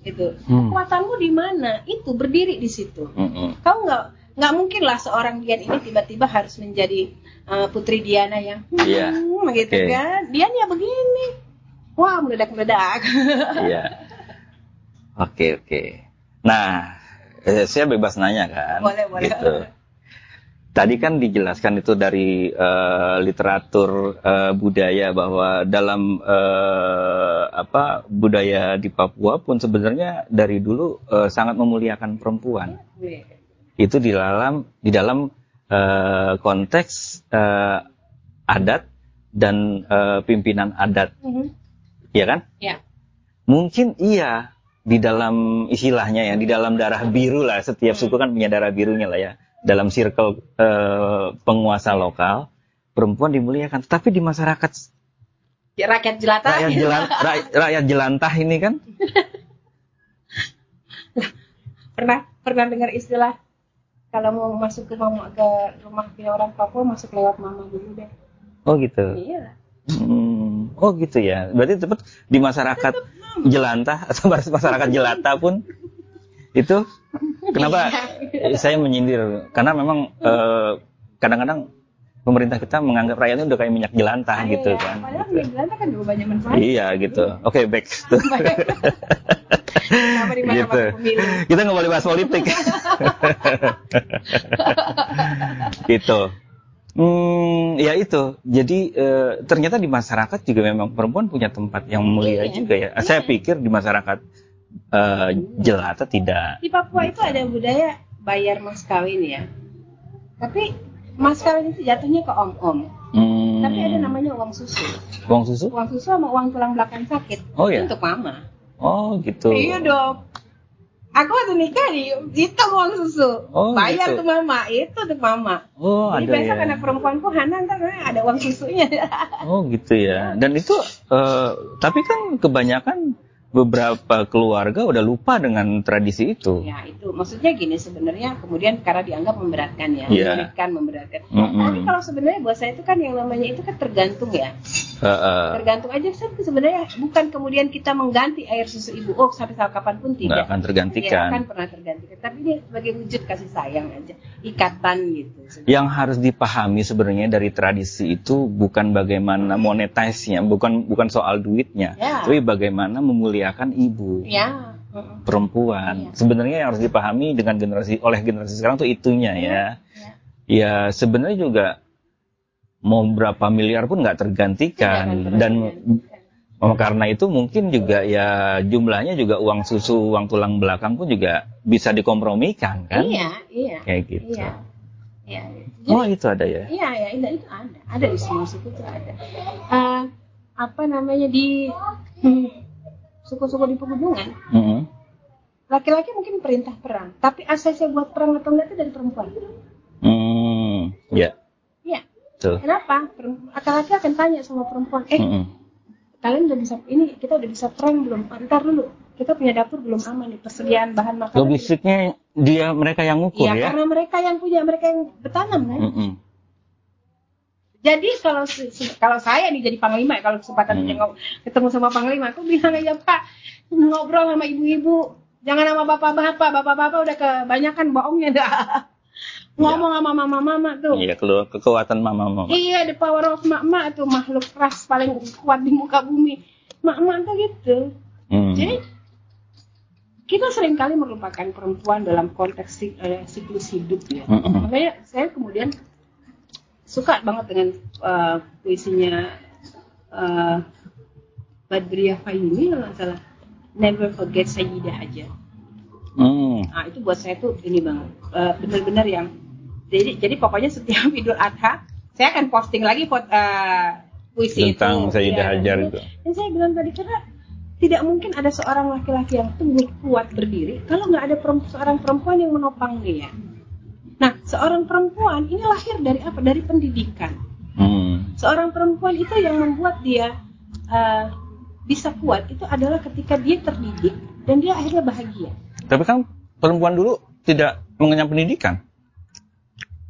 itu hmm. kekuatanmu di mana itu berdiri di situ hmm. kau nggak nggak mungkin lah seorang Dian ini tiba-tiba harus menjadi uh, putri Diana yang hmm, yeah. gitu okay. kan Dian ya begini wah meledak meledak [LAUGHS] iya oke okay, oke okay. nah eh, saya bebas nanya kan boleh boleh gitu. Tadi kan dijelaskan itu dari uh, literatur uh, budaya bahwa dalam uh, apa budaya di Papua pun sebenarnya dari dulu uh, sangat memuliakan perempuan. Itu di dalam di dalam uh, konteks uh, adat dan uh, pimpinan adat. Mm -hmm. Iya kan? Ya. Mungkin iya di dalam istilahnya ya, di dalam darah biru lah. Setiap suku kan punya darah birunya lah ya dalam circle uh, penguasa lokal perempuan dimuliakan tapi di masyarakat ya, rakyat jelantah rakyat, jelan, [LAUGHS] rakyat jelantah ini kan pernah pernah dengar istilah kalau mau masuk ke mama ke rumah punya orang Papua masuk lewat mama dulu deh oh gitu iya hmm, oh gitu ya berarti tetap di masyarakat jelantah atau masyarakat jelata pun itu kenapa iya. saya menyindir karena memang eh, kadang-kadang pemerintah kita menganggap rakyatnya udah kayak minyak jelantah ah, gitu iya. kan. Padahal minyak jelantah kan juga banyak manfaat. Iya gitu. Oke okay, back. [LAUGHS] gitu. Kita nggak boleh bahas politik. [LAUGHS] gitu. Hmm, ya itu. Jadi e, ternyata di masyarakat juga memang perempuan punya tempat yang mulia iya, juga ya. Iya. Saya pikir di masyarakat uh, jelata tidak. Di Papua itu ada budaya bayar mas kawin ya. Tapi mas kawin itu jatuhnya ke om-om. Hmm. Tapi ada namanya uang susu. Uang susu? Uang susu sama uang tulang belakang sakit. Oh ya. Untuk mama. Oh gitu. Iya dong. Aku waktu nikah di itu uang susu. Oh, Bayar gitu. tuh mama, itu untuk mama. Oh, Jadi ada besok ya. anak perempuanku Hana ntar ada uang susunya. oh, gitu ya. Dan itu uh, tapi kan kebanyakan beberapa keluarga udah lupa dengan tradisi itu. Ya itu maksudnya gini sebenarnya kemudian karena dianggap memberatkan ya, yeah. menyulitkan, memberatkan. Mm -hmm. Tapi kalau sebenarnya buat saya itu kan yang namanya itu kan tergantung ya. Uh, uh. Tergantung aja sih sebenarnya bukan kemudian kita mengganti air susu ibu oh sampai sampai kapan pun tidak. Nggak akan tergantikan. Ya, akan pernah tergantikan. Tapi ini sebagai wujud kasih sayang aja, ikatan gitu. Yang harus dipahami sebenarnya dari tradisi itu bukan bagaimana monetize-nya, bukan bukan soal duitnya, ya. tapi bagaimana memuliakan ibu. Ya. Perempuan. Ya. Sebenarnya yang harus dipahami dengan generasi oleh generasi sekarang tuh itunya ya. Ya, ya sebenarnya juga mau berapa miliar pun nggak tergantikan dan oh, karena itu mungkin juga ya jumlahnya juga uang susu, uang tulang belakang pun juga bisa dikompromikan kan? Iya, iya. Kayak gitu. Iya. Iya. oh itu ada ya? Iya, ya, itu ada. Ada di semua suku itu ada. Uh, apa namanya di hmm, suku-suku di pegunungan mm-hmm. laki-laki mungkin perintah perang tapi asesnya buat perang atau enggak itu dari perempuan mm, ya yeah. yeah. kenapa laki-laki akan tanya sama perempuan eh mm-hmm. kalian udah bisa ini kita udah bisa perang belum ntar dulu kita punya dapur belum aman nih persediaan bahan makanan logistiknya dia mereka yang ngukur ya, ya karena mereka yang punya mereka yang bertanam kan mm-hmm. Jadi kalau kalau saya nih jadi panglima kalau kesempatan hmm. ketemu sama panglima, aku bilang aja Pak ngobrol sama ibu-ibu, jangan sama bapak-bapak, bapak-bapak udah kebanyakan bohongnya dah. Ngomong ya. sama mama-mama tuh. Iya, keluar kekuatan mama-mama. Iya, the power of mama tuh makhluk keras paling kuat di muka bumi. Mama tuh gitu. Hmm. Jadi kita sering kali merupakan perempuan dalam konteks uh, siklus hidup ya. Mm. Makanya saya kemudian suka banget dengan uh, puisinya uh, Badriah Fayumi kalau nggak salah Never Forget Sayyidah aja. Hmm. Nah itu buat saya tuh ini banget uh, benar-benar yang jadi jadi pokoknya setiap [LAUGHS] Idul Adha saya akan posting lagi foto uh, puisi tentang itu. Sayyidah ya, Hajar itu. Dan saya bilang tadi karena tidak mungkin ada seorang laki-laki yang teguh kuat berdiri kalau nggak ada perempuan, seorang perempuan yang menopang dia. Nah, seorang perempuan ini lahir dari apa? Dari pendidikan. Hmm. seorang perempuan itu yang membuat dia uh, bisa kuat itu adalah ketika dia terdidik dan dia akhirnya bahagia. Tapi kan perempuan dulu tidak mengenyam pendidikan.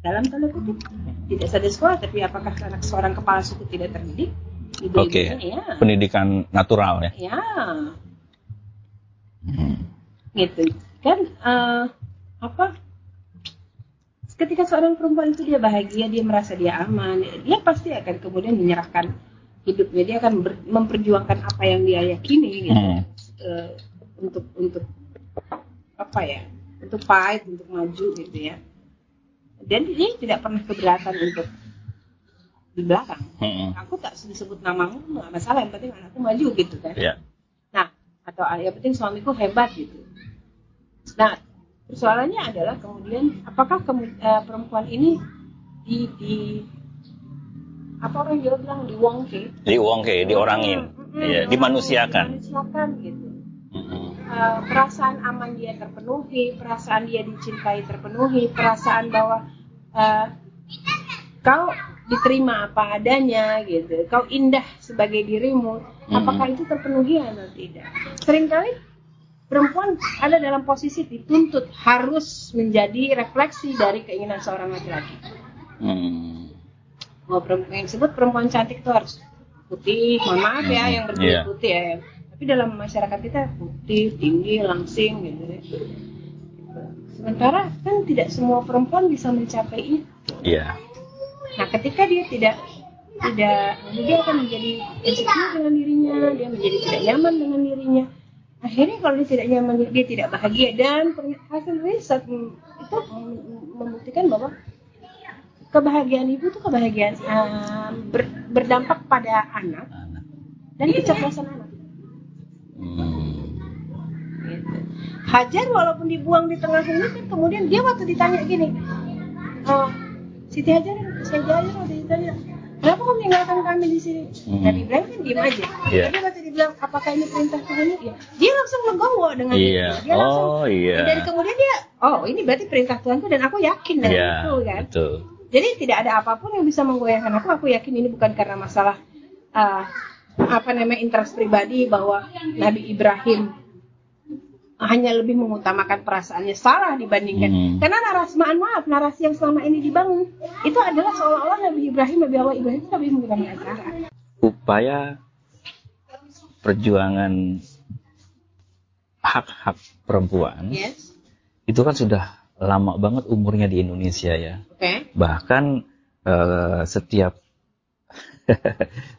Dalam tanda kutip tidak sadar sekolah, tapi apakah karena seorang kepala suku tidak terdidik? Oke. Okay. Ya. Pendidikan natural ya. Ya. Hmm. Gitu kan uh, apa? Ketika seorang perempuan itu dia bahagia, dia merasa dia aman, dia pasti akan kemudian menyerahkan hidupnya, dia akan ber, memperjuangkan apa yang dia yakini gitu. Hmm. Uh, untuk untuk apa ya? Untuk fight, untuk maju gitu ya. Dan dia tidak pernah keberatan untuk di belakang. Hmm. Aku tak disebut namamu nggak masalah, yang penting anakku maju gitu kan. Yeah. Nah, atau ah, yang penting suamiku hebat gitu. Nah, persoalannya adalah kemudian apakah kemu, uh, perempuan ini di, di apa orang Jawa bilang di wongke? Di wongke, diorangin, hmm, ya, dimanusiakan. Dimanusiakan gitu. Uh, perasaan aman dia terpenuhi, perasaan dia dicintai terpenuhi, perasaan bahwa uh, kau diterima apa adanya gitu kau indah sebagai dirimu hmm. apakah itu terpenuhi atau tidak sering kali perempuan ada dalam posisi dituntut harus menjadi refleksi dari keinginan seorang laki-laki hmm. mau perempuan yang disebut perempuan cantik itu harus putih mohon maaf ya hmm. yang berkulit yeah. putih ya tapi dalam masyarakat kita putih tinggi langsing gitu ya sementara kan tidak semua perempuan bisa mencapai itu yeah Nah, ketika dia tidak tidak dia akan menjadi insecure dengan dirinya, dia menjadi tidak nyaman dengan dirinya. Akhirnya kalau dia tidak nyaman, dia tidak bahagia dan hasil riset itu membuktikan bahwa kebahagiaan ibu itu kebahagiaan uh, ber, berdampak pada anak dan kecerdasan anak. Hmm. Gitu. Hajar walaupun dibuang di tengah ini kan kemudian dia waktu ditanya gini, uh, Siti Hajar saya jalan waktu ditanya kenapa kamu meninggalkan kami di sini hmm. Nabi Ibrahim kan diem aja yeah. tapi waktu dibilang apakah ini perintah Tuhan ya dia langsung legowo dengan yeah. itu dia langsung oh, yeah. dari kemudian dia oh ini berarti perintah Tuhanku dan aku yakin dengan yeah, itu kan betul. jadi tidak ada apa pun yang bisa menggoyahkan aku aku yakin ini bukan karena masalah uh, apa namanya interest pribadi bahwa Nabi Ibrahim hanya lebih mengutamakan perasaannya salah dibandingkan hmm. karena narasi maaf, maaf narasi yang selama ini dibangun itu adalah seolah-olah Nabi Ibrahim Nabi Allah Ibrahim itu lebih mengutamakan cara upaya perjuangan hak-hak perempuan yes. itu kan sudah lama banget umurnya di Indonesia ya okay. bahkan uh, setiap [LAUGHS]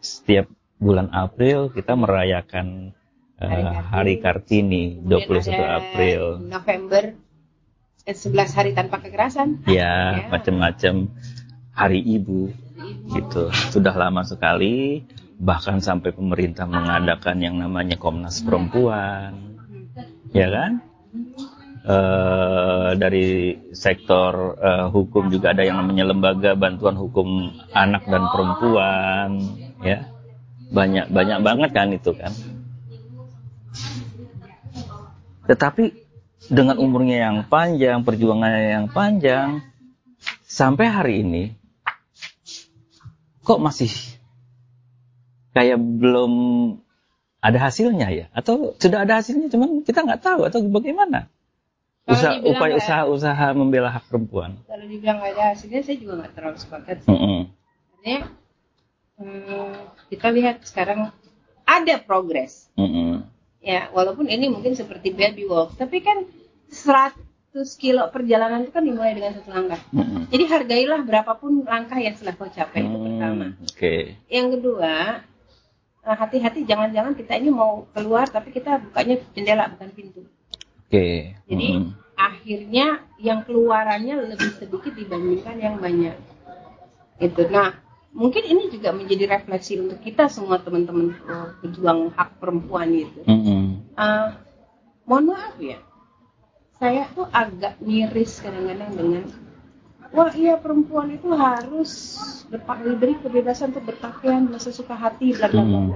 setiap bulan April kita merayakan Hari, uh, hari Kartini 21 April. November 11 eh, hari tanpa kekerasan. [LAUGHS] Ya, ya. macam-macam hari ibu, ibu gitu. Sudah lama sekali bahkan sampai pemerintah mengadakan yang namanya Komnas Perempuan. Ya kan? Uh, dari sektor uh, hukum juga ada yang namanya lembaga bantuan hukum anak dan perempuan ya banyak banyak banget kan itu kan tetapi dengan umurnya yang panjang, perjuangannya yang panjang, sampai hari ini kok masih kayak belum ada hasilnya ya? Atau sudah ada hasilnya cuman kita nggak tahu atau bagaimana? Usaha, upaya usaha-usaha membela hak perempuan. Kalau dibilang nggak ada hasilnya, saya juga nggak terlalu sepakat. Mm -hmm. Artinya hmm, kita lihat sekarang ada progres. Mm -hmm ya walaupun ini mungkin seperti baby walk tapi kan 100 kilo perjalanan itu kan dimulai dengan satu langkah hmm. jadi hargailah berapapun langkah yang telah kau capai hmm. itu pertama okay. yang kedua eh, hati-hati jangan-jangan kita ini mau keluar tapi kita bukanya jendela bukan pintu oke okay. jadi hmm. akhirnya yang keluarannya lebih sedikit dibandingkan yang banyak itu nah mungkin ini juga menjadi refleksi untuk kita semua teman-teman uh, pejuang hak perempuan gitu. Mm -hmm. uh, mohon maaf ya, saya tuh agak miris kadang-kadang dengan wah iya perempuan itu harus diberi kebebasan untuk berpakaian sesuka hati bla bla bla. Mm.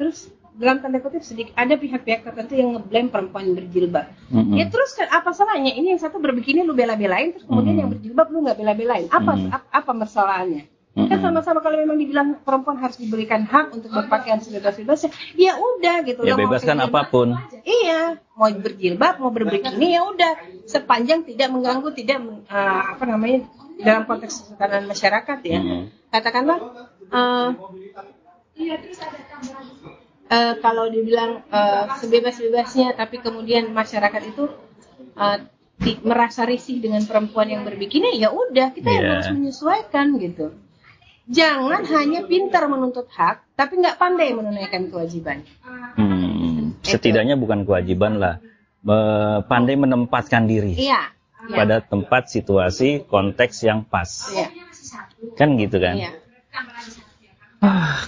Terus dalam tanda kutip sedikit ada pihak-pihak tertentu yang ngeblame perempuan berjilbab. Mm -hmm. Ya terus kan apa salahnya? Ini yang satu berbikini lu bela-belain, terus kemudian mm -hmm. yang berjilbab lu nggak bela-belain. Apa mm -hmm. apa, apa masalahnya? Mm-hmm. Kan sama-sama kalau memang dibilang perempuan harus diberikan hak untuk berpakaian sebebas-bebasnya, ya udah gitu. Ya bebaskan apa pun. Iya, mau berjilbab, mau berbikini ya udah, sepanjang tidak mengganggu, tidak uh, apa namanya dalam konteks tekanan masyarakat ya. Mm-hmm. Katakanlah uh, uh, kalau dibilang uh, sebebas-bebasnya, tapi kemudian masyarakat itu uh, merasa risih dengan perempuan yang berbikini, ya udah kita yeah. yang iya. harus menyesuaikan gitu. Jangan hanya pintar menuntut hak, tapi nggak pandai menunaikan kewajiban. Hmm, setidaknya bukan kewajiban lah, pandai menempatkan diri. Iya. iya. Pada tempat situasi konteks yang pas. Iya. Kan gitu kan? Iya.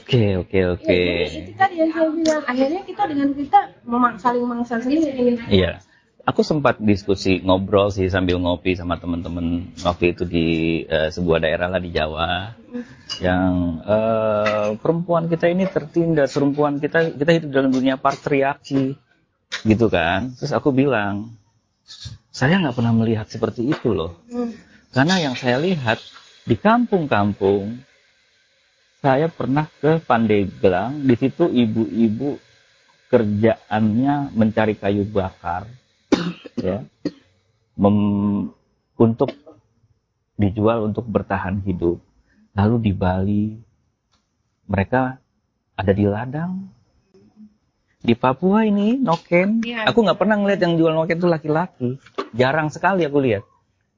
Oke oke oke. Ya, itu tadi yang saya bilang. Akhirnya kita dengan kita memang saling sendiri. Iya aku sempat diskusi ngobrol sih sambil ngopi sama teman-teman waktu itu di uh, sebuah daerah lah di Jawa. Yang uh, perempuan kita ini tertindas perempuan kita kita hidup dalam dunia patriarki gitu kan. Terus aku bilang saya nggak pernah melihat seperti itu loh. Karena yang saya lihat di kampung-kampung saya pernah ke Pandeglang di situ ibu-ibu kerjaannya mencari kayu bakar ya mem, untuk dijual untuk bertahan hidup. Lalu di Bali mereka ada di ladang. Di Papua ini noken, ya, aku nggak pernah ngeliat yang jual noken itu laki-laki. Jarang sekali aku lihat.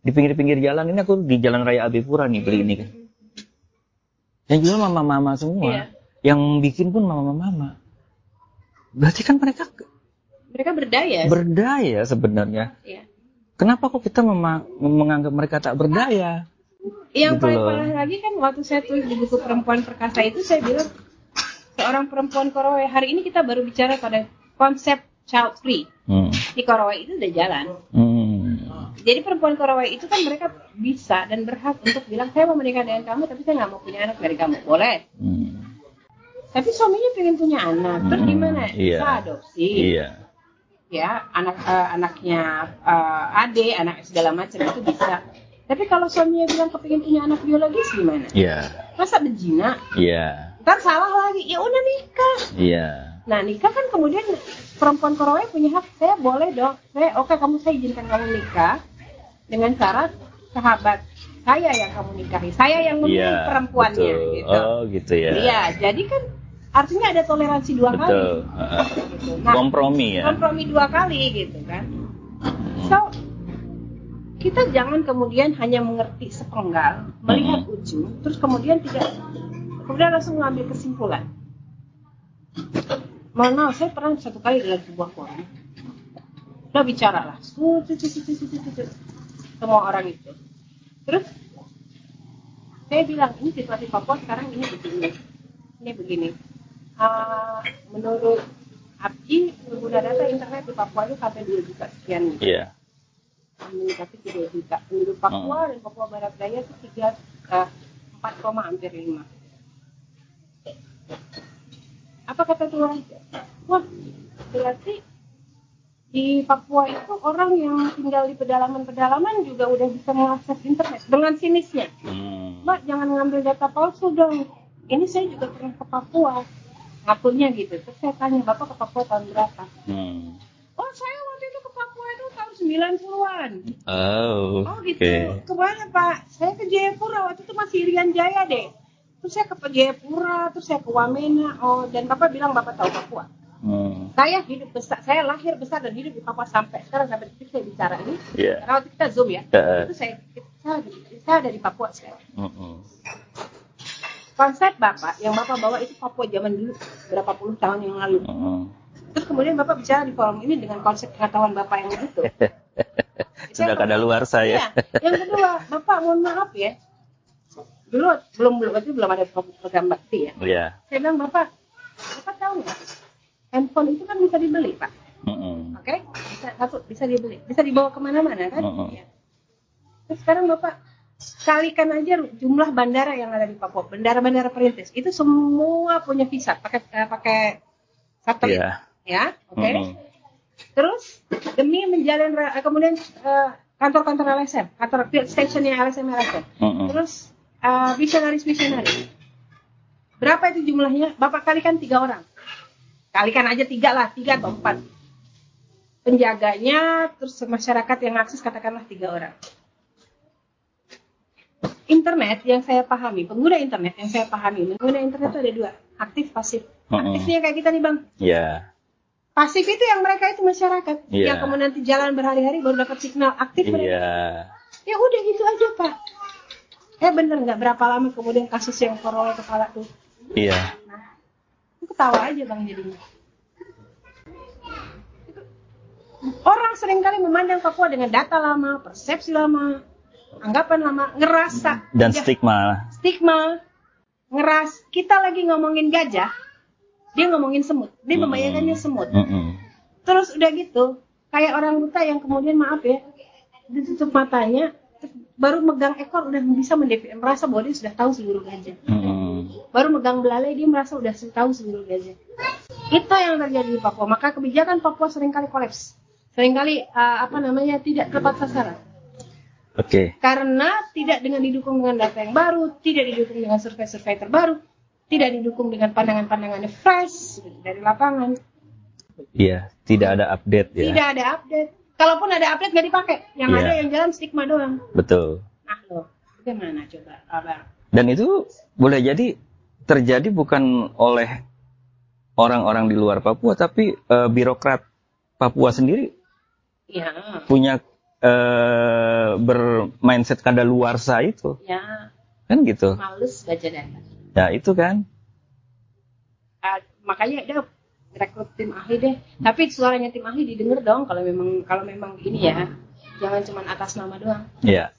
Di pinggir-pinggir jalan ini aku di Jalan Raya Abipura nih beli ini kan. Yang jual mama-mama semua. Ya. Yang bikin pun mama-mama. Berarti kan mereka mereka berdaya. Berdaya sebenarnya. Ya. Kenapa kok kita menganggap mereka tak berdaya? Yang gitu paling parah lagi kan waktu saya tulis di buku Perempuan Perkasa itu saya bilang seorang perempuan Korowai hari ini kita baru bicara pada konsep child free. Hmm. Di Korowai itu udah jalan. Hmm. Jadi perempuan Korowai itu kan mereka bisa dan berhak untuk bilang saya mau menikah dengan kamu tapi saya nggak mau punya anak dari kamu. Boleh. Hmm. Tapi suaminya pengen punya anak. Terus hmm. gimana? Iya. Bisa adopsi. Iya ya anak uh, anaknya uh, ade anak segala macam itu bisa tapi kalau suaminya bilang kepingin punya anak biologis gimana? Iya. Yeah. Masa berzina? Iya. Yeah. Ntar salah lagi. Ya udah nikah. Iya. Yeah. Nah nikah kan kemudian perempuan Korea punya hak. Saya boleh dong. Saya oke okay, kamu saya izinkan kamu nikah dengan syarat sahabat saya yang kamu nikahi. Saya yang memilih yeah, perempuannya. Betul. Gitu. Oh gitu ya. Iya. Jadi kan artinya ada toleransi dua Betul. kali. Gitu. Nah, kompromi ya. Kompromi dua kali gitu kan. So kita jangan kemudian hanya mengerti sepenggal, melihat hmm. ujung, terus kemudian tidak kemudian langsung mengambil kesimpulan. Mana saya pernah satu kali dalam sebuah forum, udah bicara lah, semua orang itu. Terus saya bilang ini situasi Papua sekarang ini begini, ini begini uh, menurut Abdi pengguna data internet di Papua itu sampai 2 juta sekian. Iya. Yeah. Mendekati 2 juta. Penduduk Papua hmm. dan Papua Barat Daya itu 3 uh, 4, hampir 5. Apa kata Tuhan? Wah, berarti di Papua itu orang yang tinggal di pedalaman-pedalaman juga udah bisa mengakses internet dengan sinisnya. Hmm. Mbak jangan ngambil data palsu dong. Ini saya juga pernah ke Papua ngakunya gitu terus saya tanya bapak ke Papua tahun berapa hmm. oh saya waktu itu ke Papua itu tahun 90-an oh oh gitu okay. ke mana pak saya ke Jayapura waktu itu masih Irian Jaya deh terus saya ke Jayapura terus saya ke Wamena oh dan bapak bilang bapak tahu Papua Hmm. Saya hidup besar, saya lahir besar dan hidup di Papua sampai sekarang sampai detik saya bicara ini. Yeah. Karena waktu kita zoom ya, uh. itu saya, saya, saya ada di Papua sekarang. Uh -uh konsep bapak yang bapak bawa itu Papua zaman dulu berapa puluh tahun yang lalu. Hmm. Terus kemudian bapak bicara di forum ini dengan konsep pengetahuan bapak yang begitu. [LAUGHS] Sudah kada luar saya. Ya. Yang kedua, bapak mohon maaf ya. Dulu belum belum berarti belum ada program bakti ya. Iya. Saya bilang bapak, bapak tahu nggak? Handphone itu kan bisa dibeli pak. Mm -hmm. Oke, okay? bisa satu bisa dibeli, bisa dibawa ke mana-mana kan? Mm -hmm. ya. Terus sekarang bapak kalikan aja jumlah bandara yang ada di Papua, bandara-bandara perintis itu semua punya visa pakai uh, pakai satelit, yeah. ya, oke. Okay? Mm. Terus demi menjalin uh, kemudian uh, kantor-kantor LSM, kantor field stationnya LSM LSM. Mm -hmm. Terus uh, misionaris misionaris. Berapa itu jumlahnya? Bapak kalikan tiga orang. Kalikan aja tiga lah, tiga atau empat. Penjaganya, terus masyarakat yang akses katakanlah tiga orang. Internet yang saya pahami, pengguna internet yang saya pahami, pengguna internet itu ada dua, aktif pasif. Aktifnya kayak kita nih bang. Iya. Yeah. Pasif itu yang mereka itu masyarakat, yeah. yang kemudian nanti jalan berhari-hari baru dapat signal aktif mereka. Yeah. Ya udah gitu aja pak. Eh bener nggak berapa lama kemudian kasus yang korol kepala tuh Iya. Nah, ketawa aja bang jadinya. Orang sering kali memandang Papua dengan data lama, persepsi lama, anggapan lama, ngerasa dan stigma. Stigma, ngeras. Kita lagi ngomongin gajah, dia ngomongin semut. Dia membayangkannya semut. Mm -hmm. Terus udah gitu, kayak orang buta yang kemudian maaf ya, ditutup matanya, baru megang ekor udah bisa merasa bahwa dia sudah tahu seluruh gajah. Hmm. Baru megang belalai dia merasa udah tahu seluruh gajah. Itu yang terjadi di Papua. Maka kebijakan Papua sering kali kolaps. Seringkali uh, apa namanya tidak tepat sasaran. Oke. Okay. Karena tidak dengan didukung dengan data yang baru, tidak didukung dengan survei-survei terbaru, tidak didukung dengan pandangan-pandangan fresh dari lapangan. Iya, tidak ada update ya. Tidak ada update kalaupun ada update nggak dipakai yang yeah. ada yang jalan stigma doang betul nah lo gimana coba abang dan itu boleh jadi terjadi bukan oleh orang-orang di luar Papua tapi uh, birokrat Papua sendiri ya. punya uh, bermindset kada luarsa itu. Ya. kan gitu. Males baca data. Ya itu kan. Uh, makanya dia rekrut tim ahli deh. Tapi suaranya tim ahli didengar dong kalau memang kalau memang ini ya. Jangan cuma atas nama doang. Iya.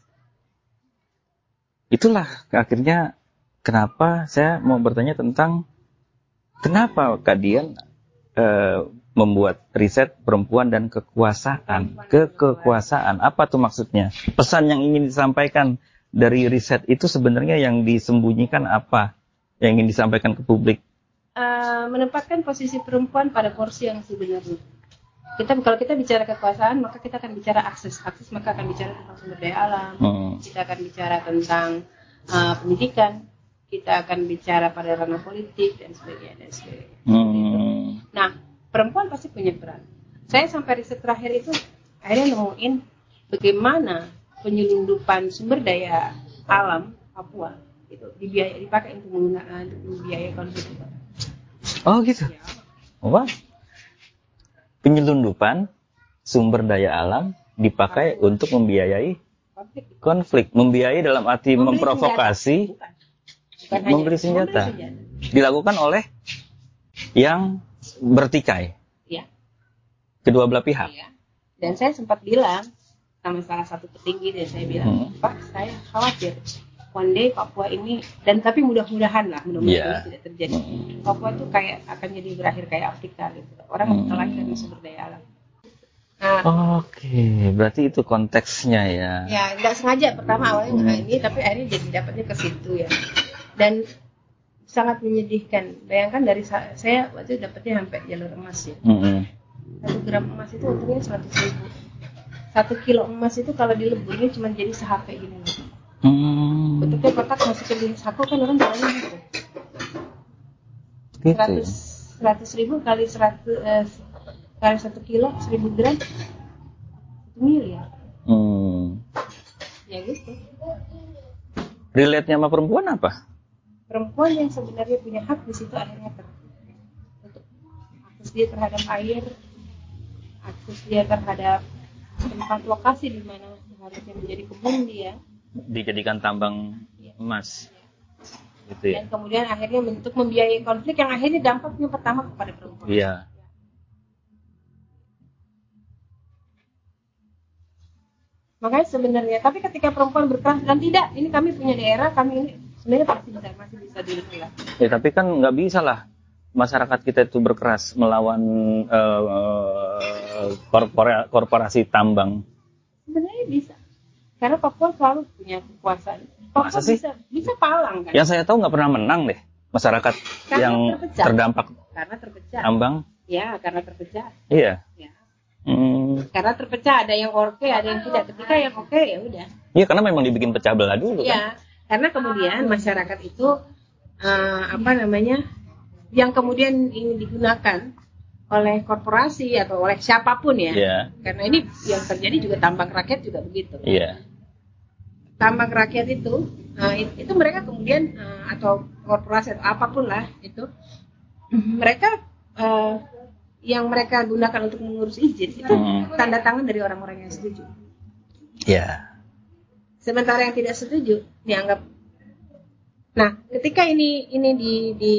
Itulah akhirnya kenapa saya mau bertanya tentang kenapa Kak Dian uh, membuat riset perempuan dan kekuasaan ke kekuasaan apa tuh maksudnya pesan yang ingin disampaikan dari riset itu sebenarnya yang disembunyikan apa yang ingin disampaikan ke publik uh, menempatkan posisi perempuan pada porsi yang sebenarnya. Kita kalau kita bicara kekuasaan, maka kita akan bicara akses. Akses maka akan bicara tentang sumber daya alam. Hmm. Kita akan bicara tentang uh, pendidikan. Kita akan bicara pada ranah politik dan sebagainya dan sebagainya. Hmm. Nah, perempuan pasti punya peran. Saya sampai riset terakhir itu akhirnya nemuin bagaimana penyelundupan sumber daya alam Papua itu dibiayai dipakai untuk menggunakan untuk membiayai konflik Oh gitu. Wah. Penyelundupan sumber daya alam dipakai untuk membiayai konflik, membiayai dalam arti membeli memprovokasi, Bukan. Bukan membeli, senjata. membeli senjata. Dilakukan oleh yang bertikai. Ya. Kedua belah pihak. Ya. Dan saya sempat bilang sama salah satu petinggi dan saya bilang, hmm. Pak, saya khawatir one day Papua ini dan tapi mudah-mudahan lah mudah-mudahan yeah. tidak terjadi Papua itu kayak akan jadi berakhir kayak Afrika gitu orang hmm. melahirkan sumber daya alam nah, oke okay. berarti itu konteksnya ya ya nggak sengaja pertama awalnya nggak ini tapi akhirnya jadi dapatnya ke situ ya dan sangat menyedihkan bayangkan dari saya waktu itu dapatnya sampai jalur emas ya mm -hmm. satu gram emas itu untungnya seratus ribu satu kilo emas itu kalau dileburnya cuma jadi sehp gini loh Hmm. Bentuknya kotak masukin di saku kan orang jalannya gitu. Gitu. Seratus seratus ribu kali seratus eh, kali satu kilo seribu gram satu miliar. Hmm. Ya gitu. Relate-nya sama perempuan apa? Perempuan yang sebenarnya punya hak di situ akhirnya ter untuk akses dia terhadap air, akses dia terhadap tempat lokasi di mana harusnya menjadi kebun dia dijadikan tambang emas gitu ya. Dan kemudian akhirnya untuk membiayai konflik yang akhirnya dampaknya pertama kepada perempuan. Iya. Makanya sebenarnya, tapi ketika perempuan berperan dan tidak, ini kami punya daerah, kami ini sebenarnya pasti bisa masih bisa dilakukan. Ya tapi kan nggak bisa lah masyarakat kita itu berkeras melawan uh, korpora, korporasi tambang. Sebenarnya bisa. Karena Papua selalu punya kekuasaan. Papua Masa sih? bisa bisa palang kan. Yang saya tahu nggak pernah menang deh masyarakat karena yang terpecah. terdampak karena terpecah. Ambang. Ya, karena terpecah. Iya. Ya. Hmm. Karena terpecah ada yang oke, ada yang tidak. Ketika yang oke ya udah. Iya, karena memang dibikin pecah belah dulu Iya. Kan? Karena kemudian masyarakat itu uh, apa namanya yang kemudian ini digunakan oleh korporasi atau oleh siapa pun ya. Yeah. Karena ini yang terjadi juga tambang rakyat juga begitu. Iya. Yeah. Tambang rakyat itu, uh, itu mereka kemudian uh, atau korporasi atau apa pun lah itu, mereka uh, yang mereka gunakan untuk mengurus izin itu hmm. tanda tangan dari orang-orang yang setuju. Iya. Sementara yang tidak setuju dianggap. Nah, ketika ini ini di, di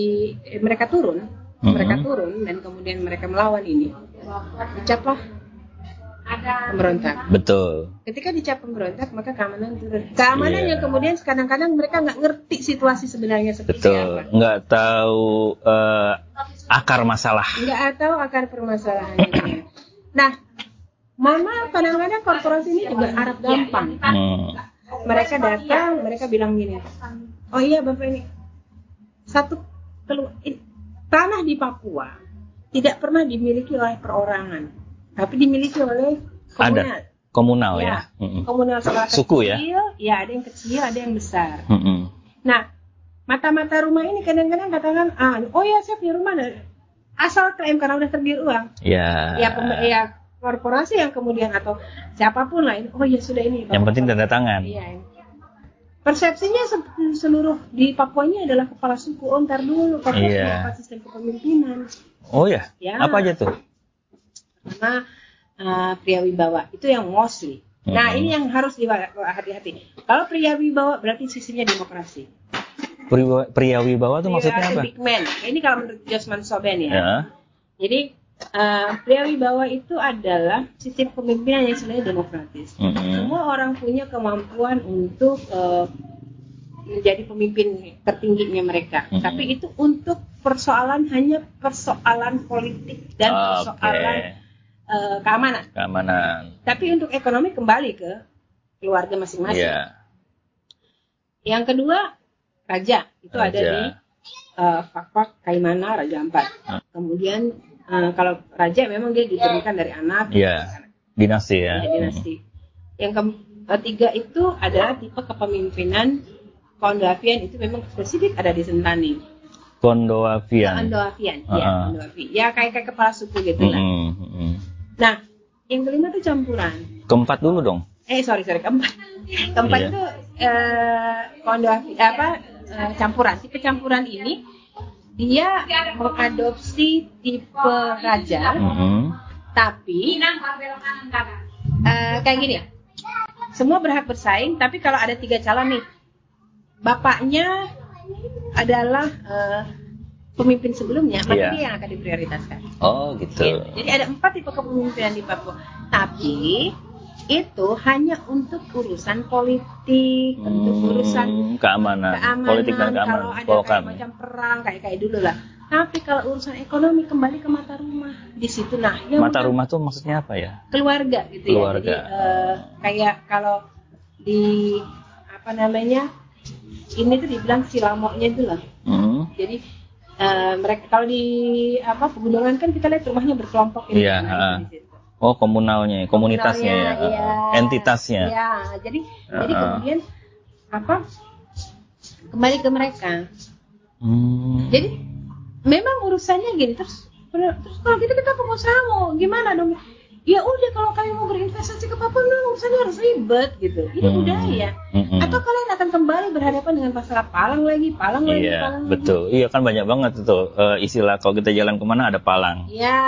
mereka turun, hmm. mereka turun dan kemudian mereka melawan ini dicaplah pemberontak. Betul. Ketika dicap pemberontak maka keamanan turun. Keamanan yeah. yang kemudian kadang-kadang mereka nggak ngerti situasi sebenarnya seperti Betul. apa. Nggak tahu uh, akar masalah. Nggak tahu akar permasalahannya. nah, mama kadang-kadang korporasi ini juga harap gampang. Hmm. Mereka datang, mereka bilang gini, oh iya bapak ini satu tanah di Papua tidak pernah dimiliki oleh perorangan, tapi dimiliki oleh komunal. Ada komunal ya. ya. Komunal skala Suku ya? kecil, ya? ya ada yang kecil, ada yang besar. Mm -hmm. Nah, mata-mata rumah ini kadang-kadang katakan, ah, oh ya saya punya rumah, asal klaim karena udah tergiur uang. Ya. Ya, ya korporasi yang kemudian atau siapa pun lah, oh ya sudah ini. Yang penting tanda tangan. Iya persepsinya seluruh di Papua ini adalah kepala suku. Oh, ntar dulu Papua yeah. punya sistem kepemimpinan. Oh ya? ya. Apa aja tuh? Karena uh, pria wibawa itu yang mostly. Mm-hmm. Nah ini yang harus hati-hati. Kalau pria wibawa berarti sisinya demokrasi. Pria, wibawa itu maksudnya apa? Big man. Ini kalau menurut Josman Soben ya. ya. Jadi uh, pria wibawa itu adalah sistem kepemimpinan yang sebenarnya demokratis. Mm-hmm. Semua orang punya kemampuan untuk uh, menjadi pemimpin tertingginya mereka. Mm-hmm. Tapi itu untuk persoalan hanya persoalan politik dan okay. persoalan uh, keamanan. Keamanan. Tapi untuk ekonomi kembali ke keluarga masing-masing. Yeah. Yang kedua raja itu raja. ada di uh, Fakfak Kaimana Raja Ampat. Hmm. Kemudian uh, kalau raja memang dia diturunkan dari anak. Iya. Dinasti ya. ya dinasti. Hmm. Yang ketiga itu adalah tipe kepemimpinan Kondoavian itu memang spesifik ada di Sentani. Kondoavian. Kondoavian, uh -huh. ya Kondoavian. Ya kayak kayak kepala suku gitu lah. Mm -hmm. Nah, yang kelima itu campuran. Keempat dulu dong. Eh sorry sorry keempat. [LAUGHS] Keempat yeah. itu eh, Kondoavian apa eh, campuran. Tipe campuran ini dia mengadopsi tipe raja, mm-hmm. tapi uh, kayak gini ya, semua berhak bersaing, tapi kalau ada tiga calon nih, bapaknya adalah uh, pemimpin sebelumnya, maka yeah. dia yang akan diprioritaskan. Oh gitu. gitu. Jadi ada empat tipe kepemimpinan di Papua, tapi itu hanya untuk urusan politik, hmm, untuk urusan keamanan, keamanan politik dan keamanan. Kalau ada kayak macam perang kayak kayak dulu lah. Tapi kalau urusan ekonomi kembali ke mata rumah di situ nah. Yang mata rumah tuh maksudnya apa ya? Keluarga gitu keluarga. ya. Jadi uh, kayak kalau di apa namanya ini tuh dibilang silamoknya itu lah. Hmm. Jadi uh, mereka kalau di apa pegunungan kan kita lihat rumahnya berkelompok ini. Iya. Nah, Oh komunalnya, komunitasnya ya, ya, entitasnya. Ya, jadi uh jadi kemudian apa? Kembali ke mereka. Hmm. Jadi memang urusannya gini terus terus kalau gitu kita pengusaha mau gimana dong? Ya udah kalau kalian mau berinvestasi ke Papua no, urusannya harus ribet gitu ini hmm. budaya hmm. atau kalian akan kembali berhadapan dengan masalah palang lagi palang lagi iya, palang betul lagi. iya kan banyak banget itu uh, istilah kalau kita jalan ke mana ada palang iya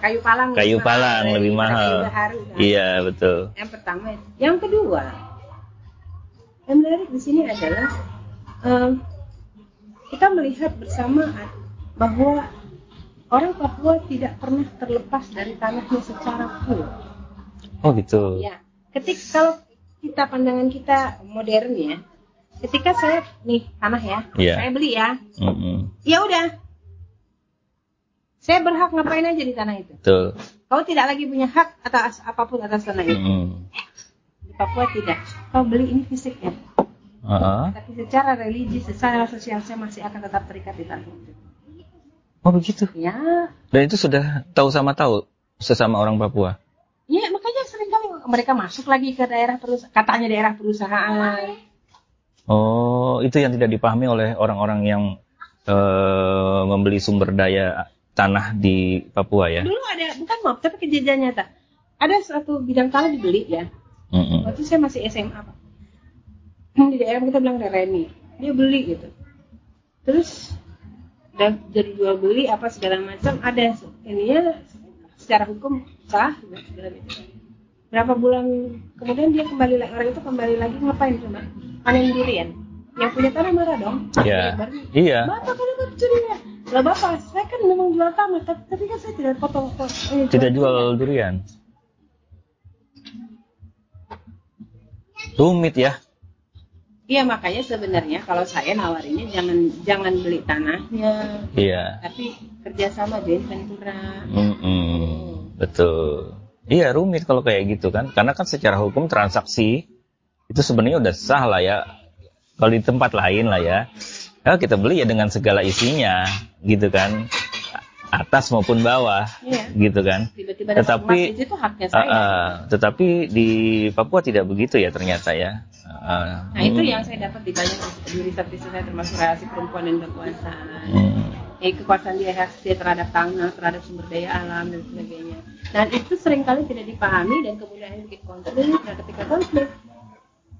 kayu palang kayu palang mahal, lebih mahal baharu, kan? iya betul yang pertama yang kedua yang menarik di sini adalah um, kita melihat bersama bahwa orang Papua tidak pernah terlepas dari tanahnya secara full. Oh gitu. Ya, ketik kalau kita pandangan kita modern ya, ketika saya nih tanah ya, yeah. saya beli ya, mm -hmm. ya udah, saya berhak ngapain aja di tanah itu. Betul. Kau tidak lagi punya hak atas apa pun atas tanah itu. Mm. Di Papua tidak. Kau beli ini fisiknya. Uh -huh. Tapi secara religi, secara sosial saya masih akan tetap terikat di tanah itu. Oh begitu? Ya. Dan itu sudah tahu sama tahu sesama orang Papua? Ya makanya sering kali mereka masuk lagi ke daerah perusahaan, katanya daerah perusahaan. Oh, itu yang tidak dipahami oleh orang-orang yang uh, membeli sumber daya tanah di Papua ya? Dulu ada, bukan maaf, tapi kejadian nyata. Ada satu bidang tanah dibeli ya. Mm -hmm. Waktu saya masih SMA Pak. Di daerah kita bilang Reni. Dia beli gitu. Terus dan jadi jual beli apa segala macam ada ininya secara hukum sah segala macam. Berapa bulan kemudian dia kembali lagi orang itu kembali lagi ngapain coba? Panen durian. Yang punya tanah marah dong. Iya. Iya. Bapak kenapa curinya lah bapak saya kan memang jual tanah tapi, tapi kan saya tidak potong eh, tidak jual durian. Rumit ya Iya makanya sebenarnya kalau saya nawarinnya jangan jangan beli tanahnya. Iya. Tapi kerjasama joint ventura. Mm -mm. Betul. Iya rumit kalau kayak gitu kan, karena kan secara hukum transaksi itu sebenarnya udah sah lah ya. Kalau di tempat lain lah ya, ya kita beli ya dengan segala isinya, gitu kan atas maupun bawah iya. gitu kan Tiba-tiba tetapi itu haknya saya. Uh, uh, tetapi di Papua tidak begitu ya ternyata ya uh, nah hmm. itu yang saya dapat di banyak di riset riset saya termasuk relasi perempuan dan kekuasaan hmm. eh, kekuasaan dia dia terhadap tanah terhadap sumber daya alam dan sebagainya dan itu sering kali tidak dipahami dan kemudian bikin konflik dan ketika konflik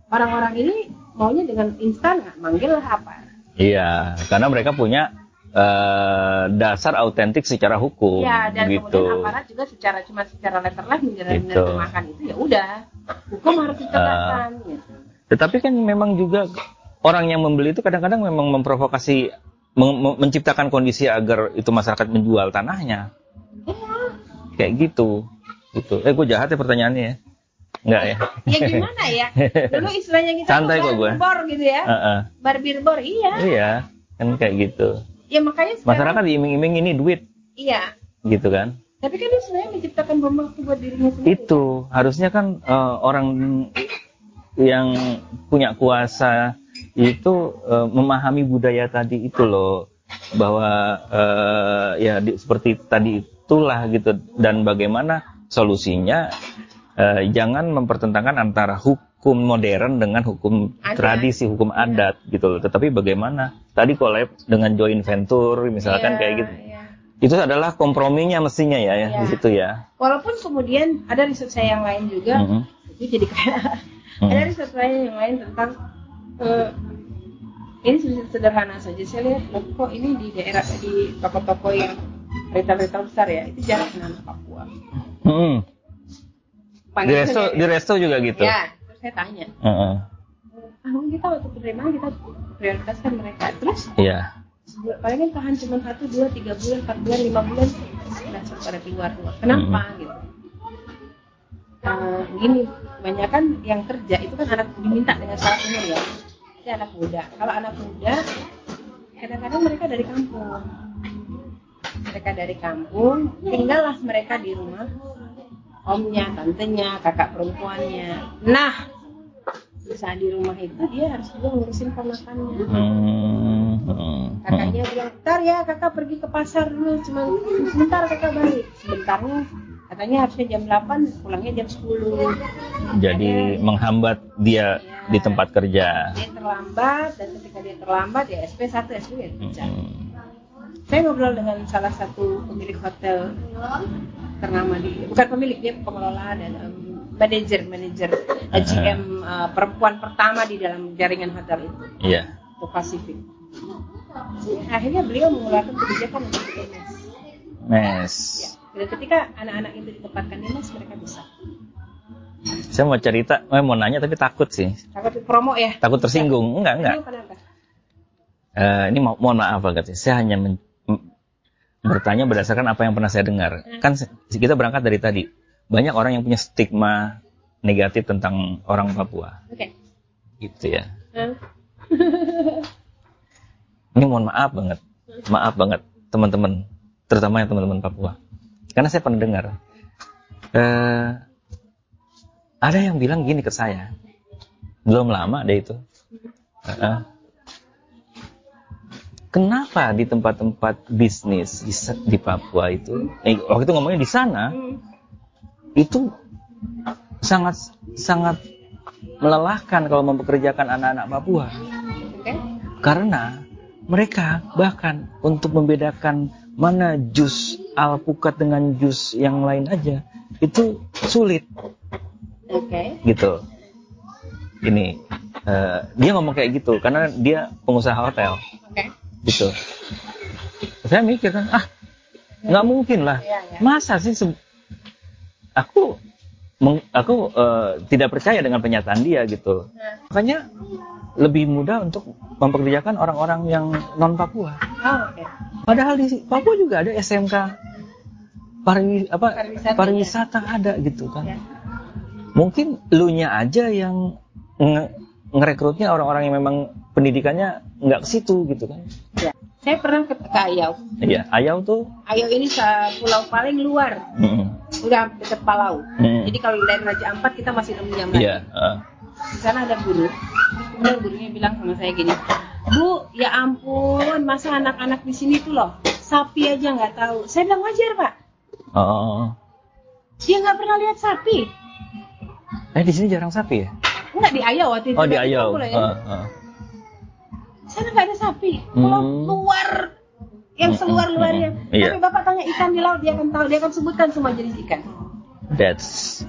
orang-orang ini maunya dengan instan nggak manggil apa iya karena mereka punya uh, dasar autentik secara hukum. Ya, dan gitu. kemudian aparat juga secara cuma secara letterless menerjemahkan gitu. itu ya udah hukum harus ditegakkan. Uh, gitu. Tetapi kan memang juga orang yang membeli itu kadang-kadang memang memprovokasi men menciptakan kondisi agar itu masyarakat menjual tanahnya. Ya. Kayak gitu. Gitu. Eh gue jahat ya pertanyaannya ya. Enggak ya? Ya gimana ya? [LAUGHS] Dulu istilahnya kita Santai kok gue. Bor gitu ya. Uh -uh. Barbir bor iya. Iya, kan kayak gitu. Ya makanya sekarang, masyarakat diiming-iming ini duit. Iya. Gitu kan? Tapi kan dia sebenarnya menciptakan bom waktu buat dirinya sendiri. Itu harusnya kan uh, orang yang punya kuasa itu uh, memahami budaya tadi itu loh bahwa uh, ya di, seperti tadi itulah gitu dan bagaimana solusinya uh, jangan mempertentangkan antara hukum modern dengan hukum adat. tradisi hukum adat ya. gitu loh tetapi bagaimana tadi collab dengan joint venture misalkan ya, kayak gitu ya. itu adalah komprominya mestinya ya, ya. di situ ya walaupun kemudian ada riset saya yang lain juga mm -hmm. itu jadi kayak hmm. ada riset lain yang lain tentang uh, ini sederhana saja saya lihat kok ini di daerah di toko-toko yang retail-retail besar ya itu jarang dengan Papua hmm. di resto di resto juga gitu ya saya tanya. Uh -uh. kita waktu penerimaan kita prioritaskan mereka. Terus? Iya. Paling kan tahan cuma satu dua tiga bulan empat bulan lima bulan langsung pada keluar keluar. Kenapa hmm. gitu? Uh, gini kebanyakan yang kerja itu kan anak diminta dengan syarat umur ya. Itu anak muda. Kalau anak muda kadang-kadang mereka dari kampung. Mereka dari kampung tinggallah mereka di rumah omnya tantenya kakak perempuannya. Nah usaha di rumah itu dia harus juga ngurusin ponakannya hmm. kakaknya bilang ntar ya kakak pergi ke pasar dulu cuma sebentar kakak balik. Sebentarnya katanya harusnya jam 8 pulangnya jam 10 jadi Ada, menghambat dia ya, di tempat kerja. dia terlambat dan ketika dia terlambat ya SP 1 SP ya hmm. saya ngobrol dengan salah satu pemilik hotel ternama di bukan pemilik dia pengelola dan um, manajer manajer uh, GM uh, perempuan pertama di dalam jaringan hotel itu iya yeah. Pasifik akhirnya beliau mengeluarkan kebijakan untuk bikin mes mes ya dan ketika anak-anak itu ditempatkan di mes mereka bisa saya mau cerita, eh, mau nanya tapi takut sih. Takut promo ya? Takut tersinggung, enggak enggak. Uh, ini mo mohon maaf Agat, saya hanya bertanya berdasarkan apa yang pernah saya dengar. Hmm. Kan kita berangkat dari tadi, banyak orang yang punya stigma negatif tentang orang Papua. Oke. Okay. Gitu ya. Hmm. [LAUGHS] ini mohon maaf banget, maaf banget teman-teman, terutama yang teman-teman Papua. Karena saya pernah dengar. Uh, ada yang bilang gini ke saya. Belum lama deh itu. Uh, kenapa di tempat-tempat bisnis di, di Papua itu, eh, waktu itu ngomongnya di sana, itu sangat sangat melelahkan kalau mempekerjakan anak-anak Papua. Karena mereka bahkan untuk membedakan mana jus alpukat dengan jus yang lain aja itu sulit. Oke. Okay. Gitu. Ini uh, dia ngomong kayak gitu karena dia pengusaha hotel. Oke. Okay. Gitu. Saya mikir kan, ah nggak mungkin lah. Ya, ya. Masa sih aku aku uh, tidak percaya dengan pernyataan dia gitu. Makanya lebih mudah untuk mempekerjakan orang-orang yang non Papua. Oh, okay. Padahal di Papua juga ada SMK pariwi, apa, pariwisata, pariwisata ya. ada gitu kan. Ya. Mungkin lu nya aja yang nge ngerekrutnya orang-orang yang memang pendidikannya nggak ke situ gitu kan. Ya. Saya pernah ke, ke Ayau. Iya, Ayau tuh. Ayau ini pulau paling luar. Mm -hmm. Udah dekat Palau. Mm -hmm. Jadi kalau dari Raja Ampat kita masih 6 jam lagi. Iya. Uh. Di sana ada guru kemudian gurunya bilang sama saya gini bu ya ampun masa anak-anak di sini tuh loh sapi aja nggak tahu saya bilang wajar pak oh dia nggak pernah lihat sapi eh di sini jarang sapi ya Enggak di Ayau waktu itu oh di Ayau ya. uh, uh. Sana nggak ada sapi pulau hmm. luar yang seluar luarnya hmm, hmm, hmm. tapi bapak tanya ikan di laut dia akan tahu dia akan sebutkan semua jenis ikan that's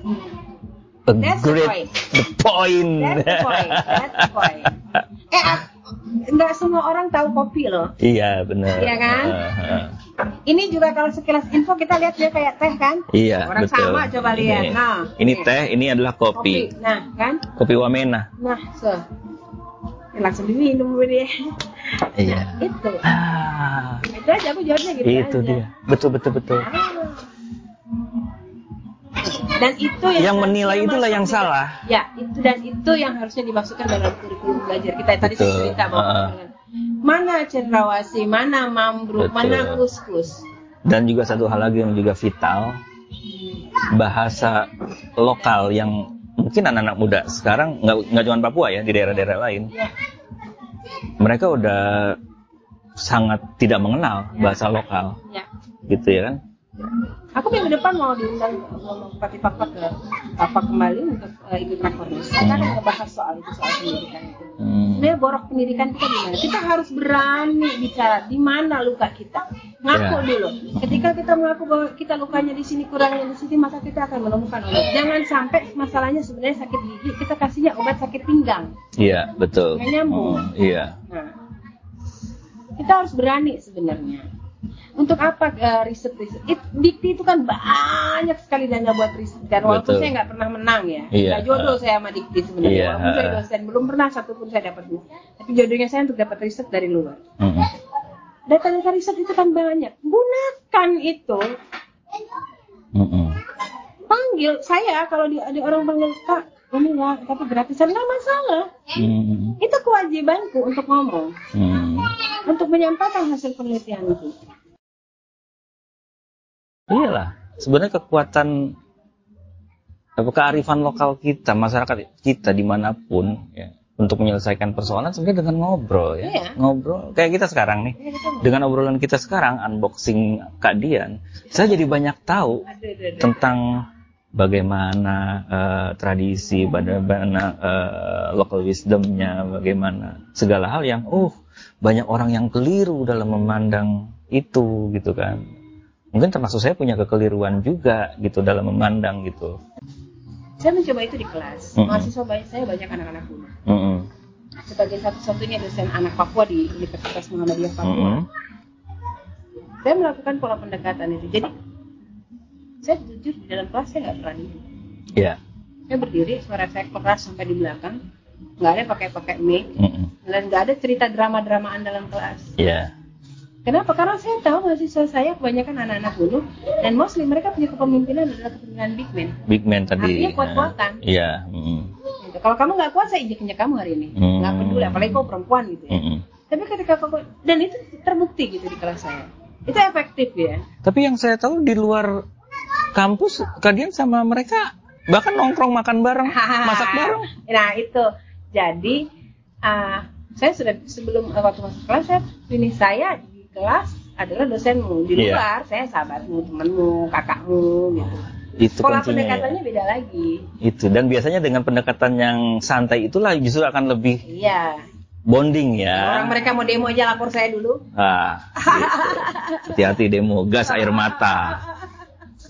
a That's great the point. That's the point. That's the point. Eh, nggak semua orang tahu kopi loh. Iya benar. Iya kan? Uh, uh. Ini juga kalau sekilas info kita lihat dia kayak teh kan? Iya Orang betul. sama coba lihat. Ini, nah, ini teh, ini adalah kopi. kopi. Nah, kan? Kopi Wamena. Nah, so. Ya, langsung diminum dia. Iya. Nah, itu. Ah. Itu aja aku jawabnya gitu Itu aja. dia. Betul betul betul. Ah dan itu yang, yang menilai itulah yang salah ya itu dan itu yang harusnya dimasukkan dalam kurikulum belajar kita tadi Betul. cerita bahwa uh. mana cendrawasi mana mambruk Betul. mana kuskus dan juga satu hal lagi yang juga vital bahasa lokal yang mungkin anak-anak muda sekarang nggak nggak cuma Papua ya di daerah-daerah lain mereka udah sangat tidak mengenal ya. bahasa lokal ya. gitu ya kan Aku minggu depan mau diundang ngomong Pati Papa ke Papa kembali untuk uh, ikut rakornas. Kita akan ngebahas soal itu soal pendidikan itu. Hmm. Sebenarnya borok pendidikan kita di mana? Kita harus berani bicara di mana luka kita. Ngaku yeah. dulu. Ketika kita mengaku bahwa kita lukanya di sini kurangnya di sini, maka kita akan menemukan obat. Jangan sampai masalahnya sebenarnya sakit gigi, kita kasihnya obat sakit pinggang. Iya, yeah, betul. Nggak nyambung. Oh, iya. Nah, kita harus berani sebenarnya untuk apa uh, riset riset It, dikti itu kan banyak sekali dana buat riset dan walaupun Betul. saya nggak pernah menang ya nggak jodoh uh, saya sama dikti sebenarnya. Iya, walaupun saya dosen belum pernah satu pun saya dapat tapi jodohnya saya untuk dapat riset dari luar. Uh -uh. data-data riset itu kan banyak. Gunakan itu. Uh -uh. panggil saya kalau di, ada orang panggil kak ini ya tapi gratisan. Nggak masalah. Hmm. itu kewajibanku untuk ngomong. Hmm. untuk menyampaikan hasil penelitian itu iyalah. Sebenarnya kekuatan apa kearifan lokal kita masyarakat kita di mana pun ya untuk menyelesaikan persoalan sebenarnya dengan ngobrol ya. Iya. ngobrol kayak kita sekarang nih. Iya, dengan obrolan kita sekarang unboxing Kak Dian saya jadi banyak tahu aduh, aduh, aduh. tentang bagaimana uh, tradisi bagaimana uh, local wisdomnya bagaimana segala hal yang oh banyak orang yang keliru dalam memandang itu gitu kan mungkin termasuk saya punya kekeliruan juga gitu dalam memandang gitu. Saya mencoba itu di kelas. Mm -hmm. Mahasiswa banyak saya banyak anak-anak muda. Mm -hmm. Sebagai satu-satunya dosen anak Papua di Universitas Muhammadiyah Papua, mm -hmm. saya melakukan pola pendekatan itu. Jadi saya jujur di dalam kelas saya nggak berani. Iya. Yeah. Saya berdiri, suara saya keras sampai di belakang, nggak ada pakai-pakai mic, mm -hmm. dan nggak ada cerita drama-dramaan dalam kelas. Iya. Yeah Kenapa? Karena saya tahu mahasiswa saya kebanyakan anak-anak dulu dan mostly mereka punya kepemimpinan adalah kepemimpinan big man. Big man tadi. Artinya kuat-kuatan. Iya. Mm. Gitu. Kalau kamu nggak kuat, saya injek-injek kamu hari ini. Nggak mm. peduli, apalagi kau perempuan gitu ya. Mm. Tapi ketika kau dan itu terbukti gitu di kelas saya. Itu efektif ya. Tapi yang saya tahu di luar kampus kalian sama mereka bahkan nongkrong makan bareng, [LAUGHS] masak bareng. Nah itu. Jadi uh, saya sudah sebelum waktu masuk kelas saya ini saya kelas adalah dosenmu di iya. luar yeah. saya sahabatmu temanmu kakakmu gitu itu pola ya. pendekatannya ya. beda lagi itu dan biasanya dengan pendekatan yang santai itulah justru akan lebih iya bonding ya. Orang mereka mau demo aja lapor saya dulu. Ah, gitu. hati-hati demo, gas air mata.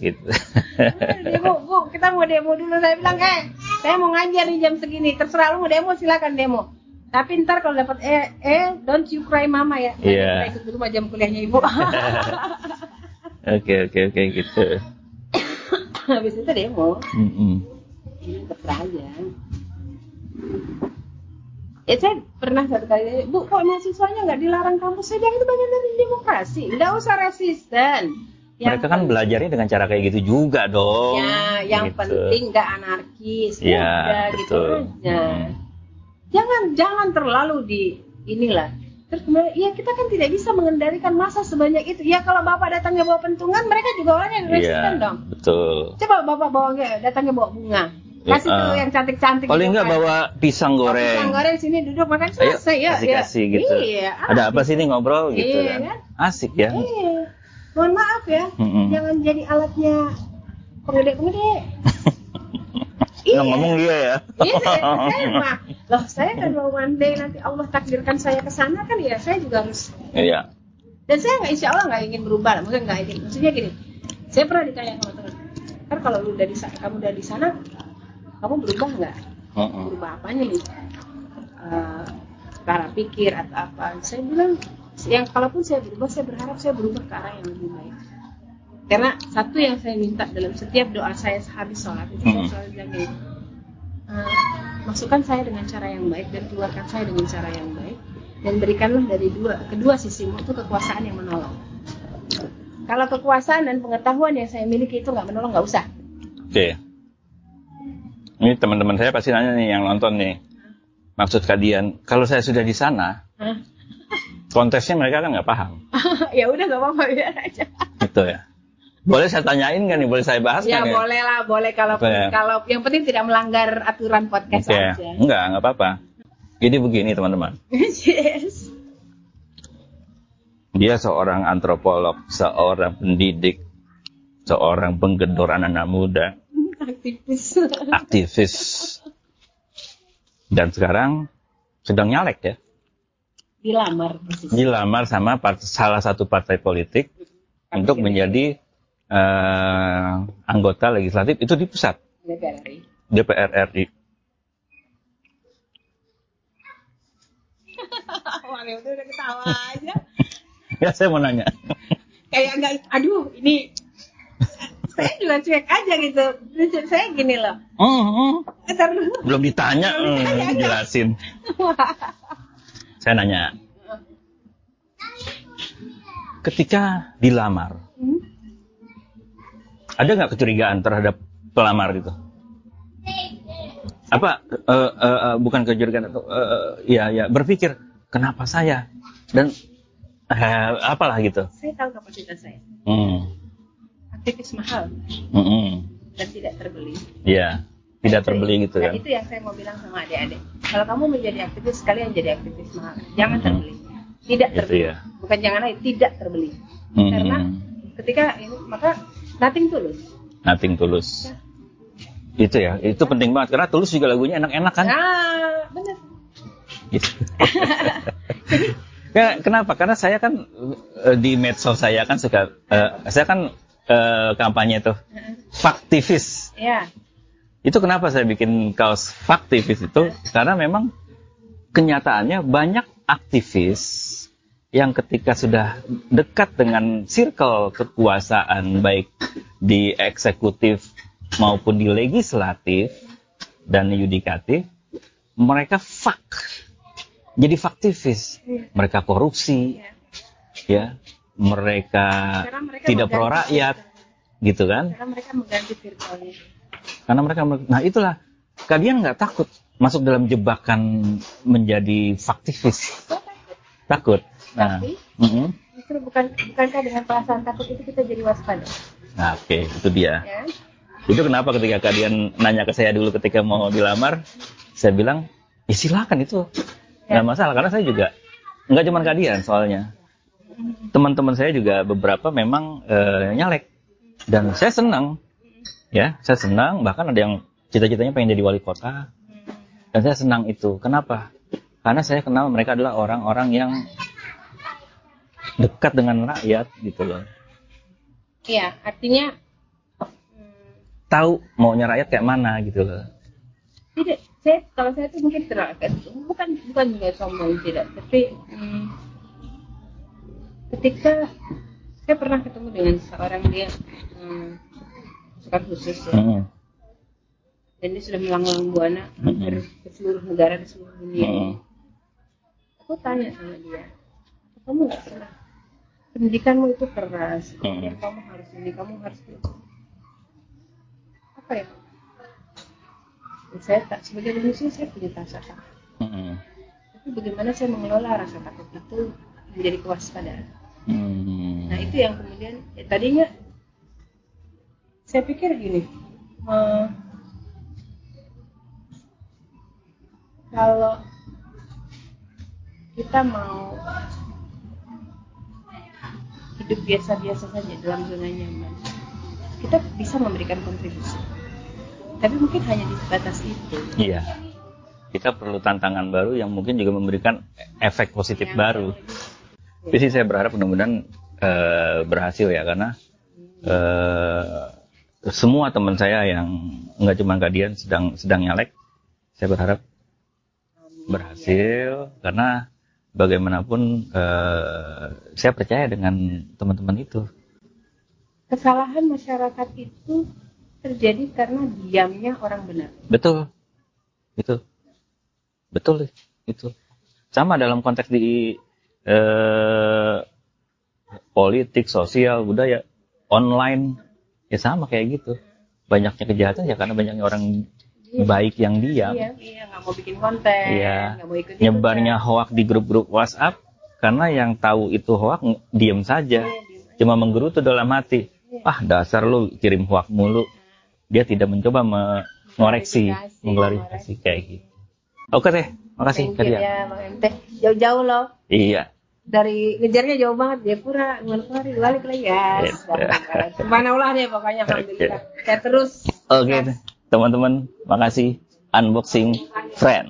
Gitu. [LAUGHS] demo, bu, kita mau demo dulu. Saya bilang, eh, saya mau ngajar di jam segini. Terserah lu mau demo, silakan demo. Tapi ntar kalau dapat eh, eh, don't you cry mama ya. Iya. Kita ikut dulu jam kuliahnya ibu. [LAUGHS] Oke, oke, oke, gitu. [COUGHS] Habis itu demo. Mm -mm. Terserah aja. Ya saya pernah satu kali, Bu, kok mahasiswanya nggak dilarang kampus? Saya bilang itu bagian dari demokrasi, nggak usah resisten. Yang Mereka kan belajarnya dengan cara kayak gitu juga dong. Ya, yang gitu. penting nggak anarkis, ya, udah gitu aja. Jangan jangan terlalu di inilah. Terus kemudian, ya kita kan tidak bisa mengendalikan masa sebanyak itu. Ya kalau bapak datangnya bawa pentungan, mereka juga orang yang resisten Iya, dong. betul. Coba bapak bawa datangnya bawa bunga, kasih Ya, tuh ah. yang cantik-cantik. Paling gitu nggak kan. bawa pisang Oh, goreng. Pisang goreng sini duduk makan selesai ya. kasih ya. kasih gitu. Iya. Ada apa sih ini ngobrol gitu Iya, kan? kan? Asik ya. Iya. Mohon maaf ya, Mm-mm. jangan jadi alatnya pengedek-pengedek. Iya. Yang ngomong dia ya. Iya, [LAUGHS] saya, mah. Loh, saya kan mau one day nanti Allah takdirkan saya ke sana kan ya, saya juga harus. Iya. Dan saya nggak insya Allah nggak ingin berubah, maksudnya nggak ingin. Maksudnya gini, saya pernah ditanya sama teman, kan kalau lu udah di sana, kamu udah di sana, kamu berubah nggak? Mm-mm. berubah apanya nih Eh, cara pikir atau apa saya bilang yang kalaupun saya berubah saya berharap saya berubah ke arah yang lebih baik karena satu yang saya minta dalam setiap doa saya habis sholat itu saya Hmm. selalu bilang gini eh, masukkan saya dengan cara yang baik dan keluarkan saya dengan cara yang baik dan berikanlah dari dua kedua sisimu itu kekuasaan yang menolong kalau kekuasaan dan pengetahuan yang saya miliki itu nggak menolong nggak usah Oke. Ini teman-teman saya pasti nanya nih yang nonton nih. Maksud kalian, kalau saya sudah di sana, Hah? kontesnya mereka kan nggak paham. [LAUGHS] ya udah nggak apa-apa biar aja Gitu ya. Boleh saya tanyain kan nih? Boleh saya bahas Ya kan ya? boleh lah, boleh kalau ya? kalau yang penting tidak melanggar aturan podcast Oke. aja. Enggak, nggak apa-apa. Jadi begini teman-teman. [LAUGHS] yes. Dia seorang antropolog, seorang pendidik, seorang penggedor anak-anak muda, Aktivis. aktivis. Dan sekarang sedang nyalek ya. Dilamar persis. Dilamar sama part- salah satu partai politik untuk menjadi eh, anggota legislatif itu di pusat DPR RI. DPR RI. [LAUGHS] Udah ketawa aja. Ya saya mau nanya. Kayak enggak aduh, ini saya juga cuek aja gitu. Saya gini loh. Hmm, hmm. Dulu. belum ditanya, Belum ditanya, hmm, jelasin. [LAUGHS] Saya nanya. Ketika dilamar? Ada nggak kecurigaan terhadap pelamar gitu? Apa? eh, eh, eh, bukan kecurigaan atau eh, ya ya berpikir kenapa saya dan eh, apalah gitu. Saya tahu kapasitas saya. Hmm, Aktivis mahal hmm, hmm. dan tidak terbeli. Iya, tidak terbeli gitu Nah, kan? itu yang saya mau bilang sama adik-adik. Kalau kamu menjadi aktivis, sekalian jadi aktivis mahal. Jangan Mhm. terbeli. Tidak terbeli. ya. Bukan jangan lagi, tidak terbeli. Hmm, Karena hmm. ketika ini maka nothing tulus. Nothing tulus. Itu ya, itu penting banget karena tulus juga lagunya enak-enak kan? Ah, benar. Gitu. [LAUGHS] Ya, kenapa? Karena saya kan eh, di medsos saya kan suka, eh, saya kan eh, kampanye tuh faktivis. Ya, Itu kenapa saya bikin kaos faktivis itu? Karena memang kenyataannya banyak aktivis yang ketika sudah dekat dengan circle kekuasaan baik di eksekutif maupun di legislatif dan yudikatif, mereka fak. Jadi faktivis. Iya. Mereka korupsi, ya. ya. Mereka mereka tidak pro rakyat, gitu kan? Karena mereka mengganti virtualnya. Karena mereka, nah itulah kalian nggak takut masuk dalam jebakan menjadi faktivis, takut. Nah, Tapi mm-mm. justru bukan bukankah dengan perasaan takut itu kita jadi waspada, nah oke itu dia. ya? Itu kenapa ketika kalian nanya ke saya dulu ketika mau dilamar, saya bilang ya silakan itu Ya. nggak masalah karena saya juga nggak cuma kalian soalnya teman-teman saya juga beberapa memang eh, nyalek dan saya senang ya saya senang bahkan ada yang cita-citanya pengen jadi wali kota dan saya senang itu kenapa karena saya kenal mereka adalah orang-orang yang dekat dengan rakyat gitu loh. Iya, artinya tahu maunya rakyat kayak mana gitu loh. Tidak, saya kalau saya tuh mungkin terlalu bukan bukan juga sombong tidak, tapi hmm, ketika saya pernah ketemu dengan seorang dia hmm, pasukan khusus ya. Hmm dan dia sudah melanglang buana hampir ke seluruh negara di seluruh dunia hmm aku tanya sama dia kamu nggak pernah pendidikanmu itu keras. Kemudian kamu harus ini kamu harus itu. Apa ya? Saya tak sebagai manusia saya punya rasa takut. Hmm. Tapi bagaimana saya mengelola rasa takut itu menjadi kewaspadaan. Hmm. Nah itu yang kemudian ya, tadinya saya pikir gini uh, kalau kita mau hidup biasa-biasa saja dalam zona nyaman. Kita bisa memberikan kontribusi. Tapi mungkin hanya di batas itu. Iya. Kita perlu tantangan baru yang mungkin juga memberikan efek positif ya, baru. Ya. jadi saya berharap mudah-mudahan uh, berhasil ya karena uh, semua teman saya yang nggak cuma kalian sedang sedang nyalek saya berharap berhasil. Karena bagaimanapun uh, saya percaya dengan teman-teman itu. Kesalahan masyarakat itu terjadi karena diamnya orang benar. Betul, itu, betul itu. Sama dalam konteks di uh, politik, sosial, budaya, online, ya sama kayak gitu. Banyaknya kejahatan ya karena banyaknya orang iya. baik yang diam. Iya, iya nggak mau bikin konten, iya. mau ikut nyebarnya hoak di grup-grup WhatsApp karena yang tahu itu hoak diam saja, iya, cuma menggerutu dalam hati. Iya. Ah dasar lu kirim hoak mulu. Dia tidak mencoba mengoreksi, mengklarifikasi kayak gitu. Oke deh, makasih Thank ya, Jauh-jauh loh. Iya. Dari ngejarnya jauh banget, dia pura, Manokwari, balik lagi ya. Yes. Mana ulahnya pokoknya, alhamdulillah. Saya terus. Oke okay teman-teman makasih. Unboxing friend